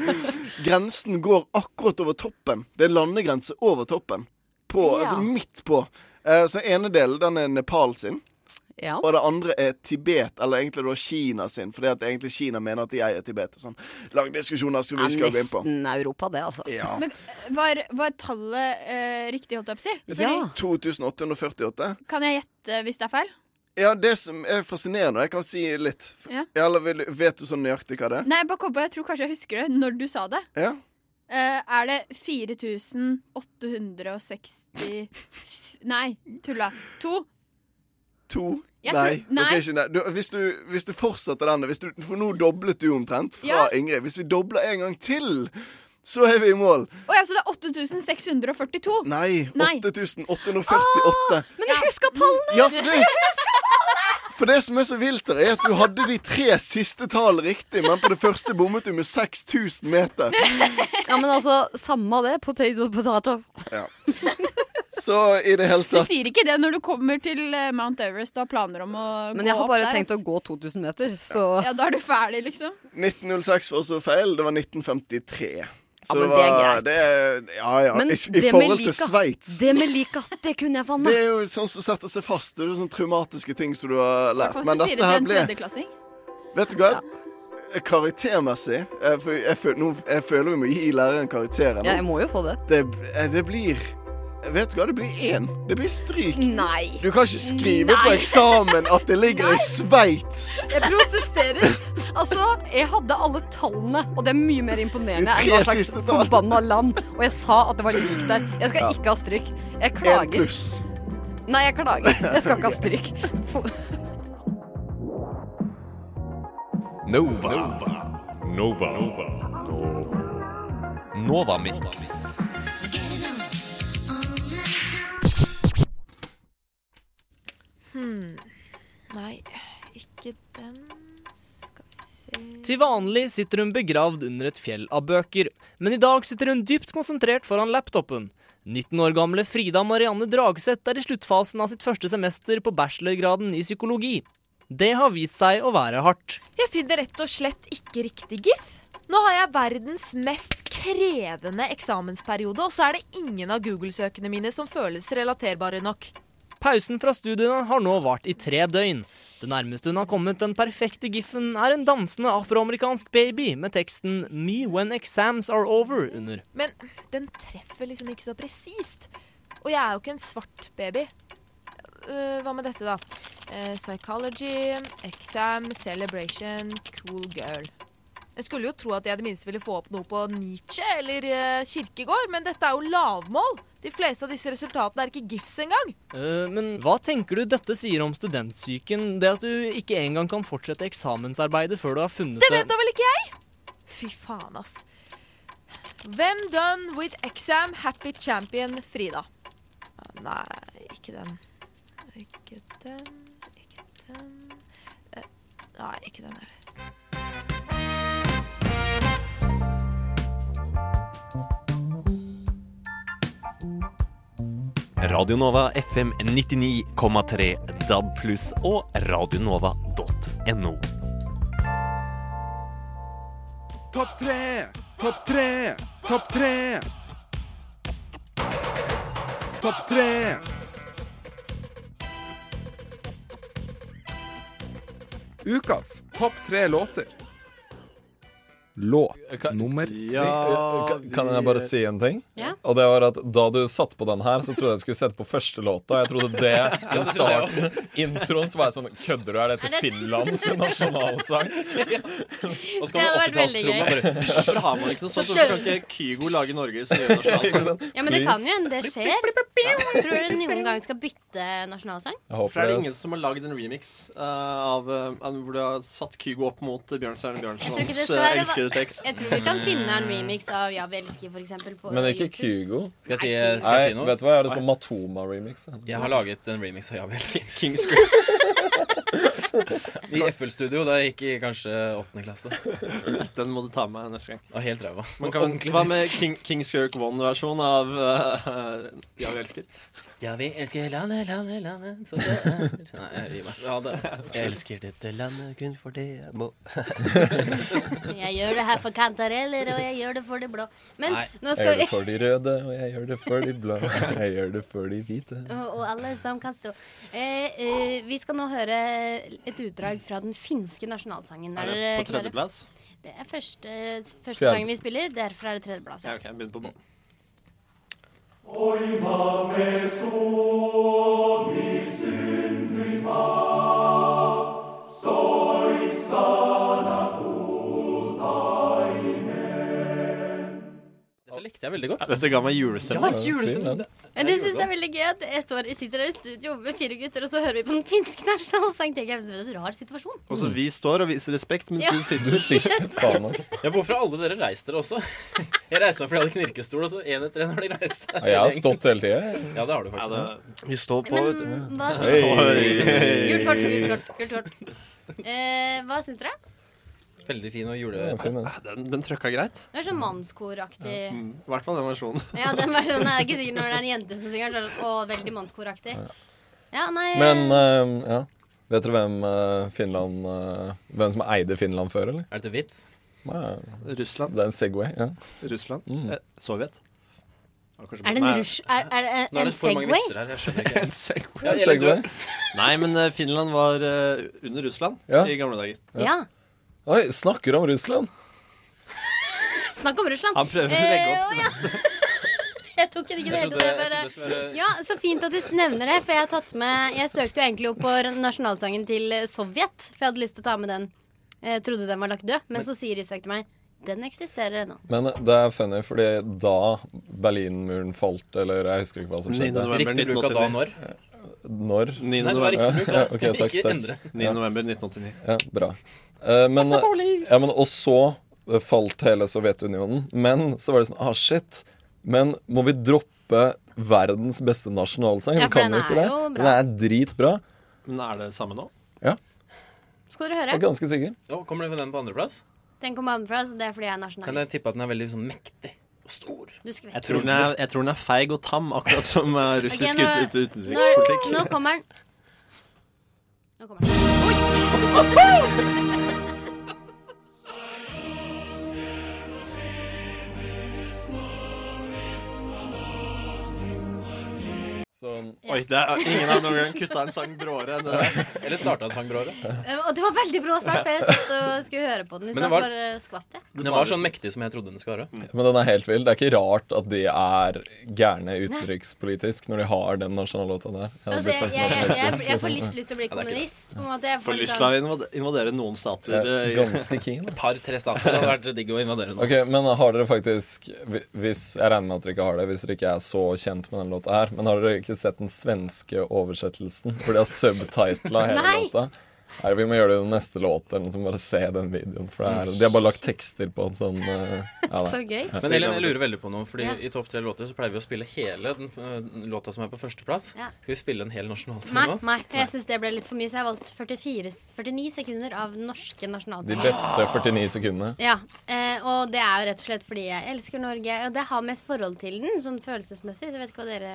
Grensen går akkurat over toppen. Det er landegrense over toppen. På, Ja. Altså midt på. Eh, så den ene delen den er Nepal sin. Ja. Og det andre er Tibet, eller egentlig da Kina sin. Fordi at egentlig Kina mener at de eier Tibet. og sånn Lang diskusjoner som vi Det skal gå inn på. nesten Europa, det, altså. Ja. Men eh, var, var tallet eh, riktig, holdt jeg på å si? Ja. 2848. Kan jeg gjette hvis det er feil? Ja, det som er fascinerende, jeg kan si litt Ja. Eller vil, Vet du sånn nøyaktig hva det er? Nei, bare kom på, jeg tror kanskje jeg husker det når du sa det. Ja. Uh, er det 4860 Nei, tulla. To? To? Nei. tror- nei. ikke nei. Du, hvis, du, hvis du fortsetter denne hvis du, For nå doblet du omtrent fra Ja. Ingrid. Hvis vi dobler en gang til, så er vi i mål. Oh, ja, så det er 8642? Nei. Nei. 8848. Men jeg husker tallene! Ja, for det, for det som er så vilt, her er at du hadde de tre siste tallene riktig, men på det første bommet du med 6000 meter. Ja, men altså, samme det. Potato, potato. Ja. Så i det hele tatt Du sier ikke det når du kommer til eh, Mount Everest og har planer om å gå opp der. Men jeg har bare tenkt å gå 2000 meter, så Ja, da er du ferdig, liksom. 1906 var også feil. Det var 1953. Så men det det er greit. det Ja ja. Men I, i det med forhold til lika- Sveits Det med lika, det kunne jeg faen Det er jo sånn som setter seg fast. Det er jo sånne traumatiske ting som du har lært. Hva Men dette det her ble? Vet du hva? Karaktermessig jeg, jeg, jeg, nå, jeg føler vi må gi læreren karakterer nå. Ja, jeg må jo få det. Det, eh, det blir Vet du hva? Det blir én. Det blir stryk. Nei. Du kan ikke skrive på eksamen at det ligger i Sveits. Jeg protesterer. Altså, jeg hadde alle tallene, og det er mye mer imponerende De enn hva slags forbanna land. Og jeg sa at det var lik der. Jeg skal Ja. ikke ha stryk. Jeg klager. pluss. Nei, jeg klager. Jeg skal ikke ha stryk. Nova. Nova. Nova. Nova Mix. Hmm. Nei, ikke den. Skal vi se Til vanlig sitter hun begravd under et fjell av bøker, men i dag sitter hun dypt konsentrert foran laptopen. 19 år gamle Frida Marianne Dragseth er i sluttfasen av sitt første semester på bachelorgraden i psykologi. Det har vist seg å være hardt. Jeg finner rett og slett ikke riktig gif. Nå har jeg verdens mest krevende eksamensperiode, og så er det ingen av Google-søkene mine som føles relaterbare nok. Pausen fra studiene har nå vart i tre døgn. Det nærmeste hun har kommet den perfekte giffen, er en dansende afroamerikansk baby med teksten 'Me when exams are over' under. Men den treffer liksom ikke så presist. Og jeg er jo ikke en svart baby. Uh, hva med dette, da? Uh, psychology, exam, celebration, cool girl. Jeg skulle jo tro at jeg i det minste ville få opp noe på Nietzsche eller uh, Kirkegård, men dette er jo lavmål. De fleste av disse resultatene er ikke gifs engang. Uh, men hva tenker du dette sier om studentsyken? Det at du ikke engang kan fortsette eksamensarbeidet før du har funnet Det vet da vel ikke jeg? Fy faen, ass. When done with exam, happy champion Frida. Ah, Nei, ikke den. Ikke den, ikke den Eh, Nei, ikke den her. Radio Nova FM 99,3 DAB pluss og radionova.no. Topp tre! Topp tre! Topp tre! Topp tre! Ukas topp tre låter. Låt nummer Ja, kan, kan jeg bare si en ting? Ja. Og det var at Da du satte på den her, så trodde jeg du skulle sette på første låta. Jeg trodde det den starten, Introen, så var jeg sånn Kødder du? Er dette det- Finlands nasjonalsang? Og så Det kommer vært veldig 80-tallstromma. gøy. bare, Hvorfor har man ikke noe sånt? så kan ikke Kygo lage Norges nasjonalsang? Ja, men det kan jo hende det skjer. Tror du noen gang skal bytte nasjonalsang? For er det ingen som har lagd en remix uh, av, uh, hvor du har satt Kygo opp mot Bjørnstjerne det Bjørnsons skal være tekst? Jeg tror vi kan finne en remix av Ja, vi elsker, for eksempel. På Men ikke Kygo. Skal jeg si, skal jeg si Nei, noe? vet du hva? Jeg har lyst på Matoma-remix. Jeg har laget en remix av Ja, vi elsker. Kings I FL-studio da jeg gikk i kanskje åttende klasse. Den må du ta med neste gang. Og helt ræva. Man kan, Ordentlig hva med King, Kings Kirk One-versjon av uh, Ja, vi elsker? Ja, vi elsker landet, landet, landet så det er Nei, jeg gir meg. Ja, det. Jeg elsker dette landet kun for det jeg må Jeg gjør det her for kantareller, og jeg gjør det for det blå. Men Nei, nå jeg gjør det for de røde, og jeg gjør det for de blå. Jeg gjør det for de hvite. og, og alle som kan stå. Eh, eh, vi skal nå høre et utdrag fra den finske nasjonalsangen. Er det dere på klare? tredjeplass? Det er første, første sangen vi spiller. Derfor er det tredjeplass. Ja, ok, jeg begynner på bånn. Dette likte jeg veldig godt. Dette ga meg julestemning. Ja, julestemning. Men det synes jeg er veldig gøy at jeg, står, sitter her i studio med fire gutter, og så hører vi på den finske nasjonalsangen. Tenker jeg, det er en rar situasjon. Og så vi står og viser respekt mens Ja. du sitter. Faen, ass. Ja, hvorfor har alle dere reist dere også? Jeg reiste meg fordi jeg hadde knirkestol, og så en etter en har de reist seg. Ja, jeg har stått hele tida. Ja, det har du faktisk. Vi står på, vet du. Hva. Gult kort, gult kort. Gult kort. Eh, hva syns dere? Veldig fin og jule... Ja, fin, den. Den, den trøkka greit. Det er sånn mannskoraktig. Mm, hvert fall den versjonen. Ja, den versjonen er ikke sikkert når det er en jente som synger. den, og veldig mannskoraktig. Ja, nei Men uh, ja. Vet dere hvem uh, Finland uh, Hvem som eide Finland før, eller? Er dette vits? Nei, Russland. Det er en Segway. Ja. Russland. Mm. Eh, Sovjet. Er det en rush... Er, er det Nå er en det for mange Segway? vitser her, jeg skjønner ikke. En Segway. Ja, Segway. Nei, men eh, Finland var uh, under Russland Ja. i gamle dager. Ja. Ja. Oi, snakker om Russland. Snakk om Russland. Han prøver å legge opp Eh, å, ja. Jeg tok ikke det hele tatt. jeg bare- Ja, så fint at du nevner det, for jeg har tatt med Jeg søkte jo egentlig opp på nasjonalsangen til eh, Sovjet, for jeg hadde lyst til å ta med den. Jeg trodde den var lagt død, men så sier Isak til meg den eksisterer ennå. Men det er funny, fordi da Berlinmuren falt, eller jeg husker ikke hva som 9. skjedde november Riktig bruk av da og når? Når? 9. Nei, det var riktig bruk, ja, da. ok, takk, Ikke takk. endre. 9. november 1989. Ja, bra. Eh, men, ja, men, og så eh, falt hele Sovjetunionen. Men så var det sånn Ah, shit. Men må vi droppe verdens beste nasjonalsang? Ja, vi kan den jo ikke er det. jo bra. Den er dritbra. Men er det samme nå? Ja, Skal dere høre? jeg er ganske sikker. Ja, kommer den på andreplass? Den kommer annenfra, så det er fordi jeg er nasjonalist. Kan jeg tippe at den er veldig sånn mektig og stor? Jeg tror, den er, jeg tror den er feig og tam, akkurat som eh, russisk okay, nå- ut, ut, utenrikspolitikk. Nå, nå kommer den. Nå kommer den. Oi! Sånn. Oi, det er, ingen har noen gang kutta en sang bråere enn det der. Eller starta en sang bråere? Eh, Og det var veldig brå sang, for jeg satt og skulle høre på den Men det var- bare skvatt jeg. Den var sånn mektig som jeg trodde den skulle være. Men den er helt vill. Det er ikke rart at de er gærne utenrikspolitisk når de har den nasjonallåta der. Jeg Altså, jeg, jeg, jeg, jeg, jeg får liksom. litt lyst til å bli Ja, det det. kommunist. På en måte. Jeg får lyst til å invadere noen stater. Ja, eh, ganske keen. Et par-tre stater hadde vært digg å invadere noen. Ok, Men har dere faktisk Hvis Jeg regner med at dere ikke har det, hvis dere ikke er så kjent med den låta her. Men har dere ikke sett den svenske oversettelsen hvor de har subtitla hele Nei. låta? Nei, Vi må gjøre det i den neste låt, eller noe, så må bare se den videoen. For det er, De har bare lagt tekster på en sånn uh, ja, Så gøy. Ja. Men Elin, jeg lurer veldig på noe, Fordi Ja. i topp tre låter så pleier vi å spille hele den øh, låta som er på førsteplass. Ja. Skal vi spille en hel nasjonalsang Nei, nå? nei, jeg syns det ble litt for mye, så jeg har valgt 44, 49 sekunder av den norske De beste 49 sekundene. Ja, eh, og det er jo rett og slett fordi jeg elsker Norge. Og det har mest forhold til den, sånn følelsesmessig. Så jeg vet ikke hva dere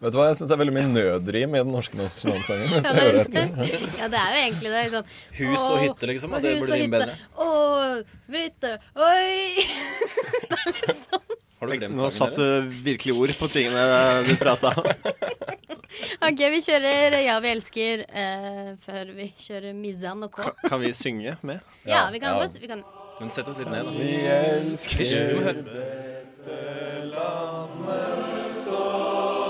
Vet du hva, Jeg syns det er veldig mye nødrim i den norske nasjonalsangen. Hvis Ja, det det, ja, det er jo egentlig det. Sånn, Hus og hytte, liksom, Og det hus burde rime bedre. Å, hytte, oi Har du glemt Nå satt du virkelig ord på tingene du prata om. OK, vi kjører Ja, vi elsker eh, før vi kjører Mizan og K. Ka- Kan vi synge med? Ja, vi kan godt. Vi kan Men sett oss litt ned, da. Vi elsker dette landet så som det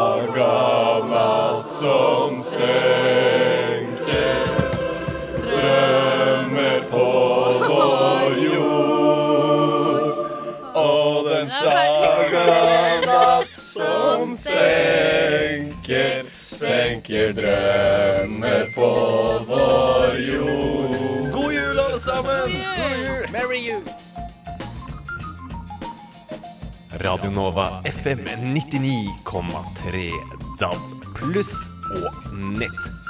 som senker Drømmer på vår jord Og den saga natt som senker Senker drømmer på vår jord God jul, alle sammen! God jul! Merry you! Radio Nova FM 99,3 DAB pluss og nett.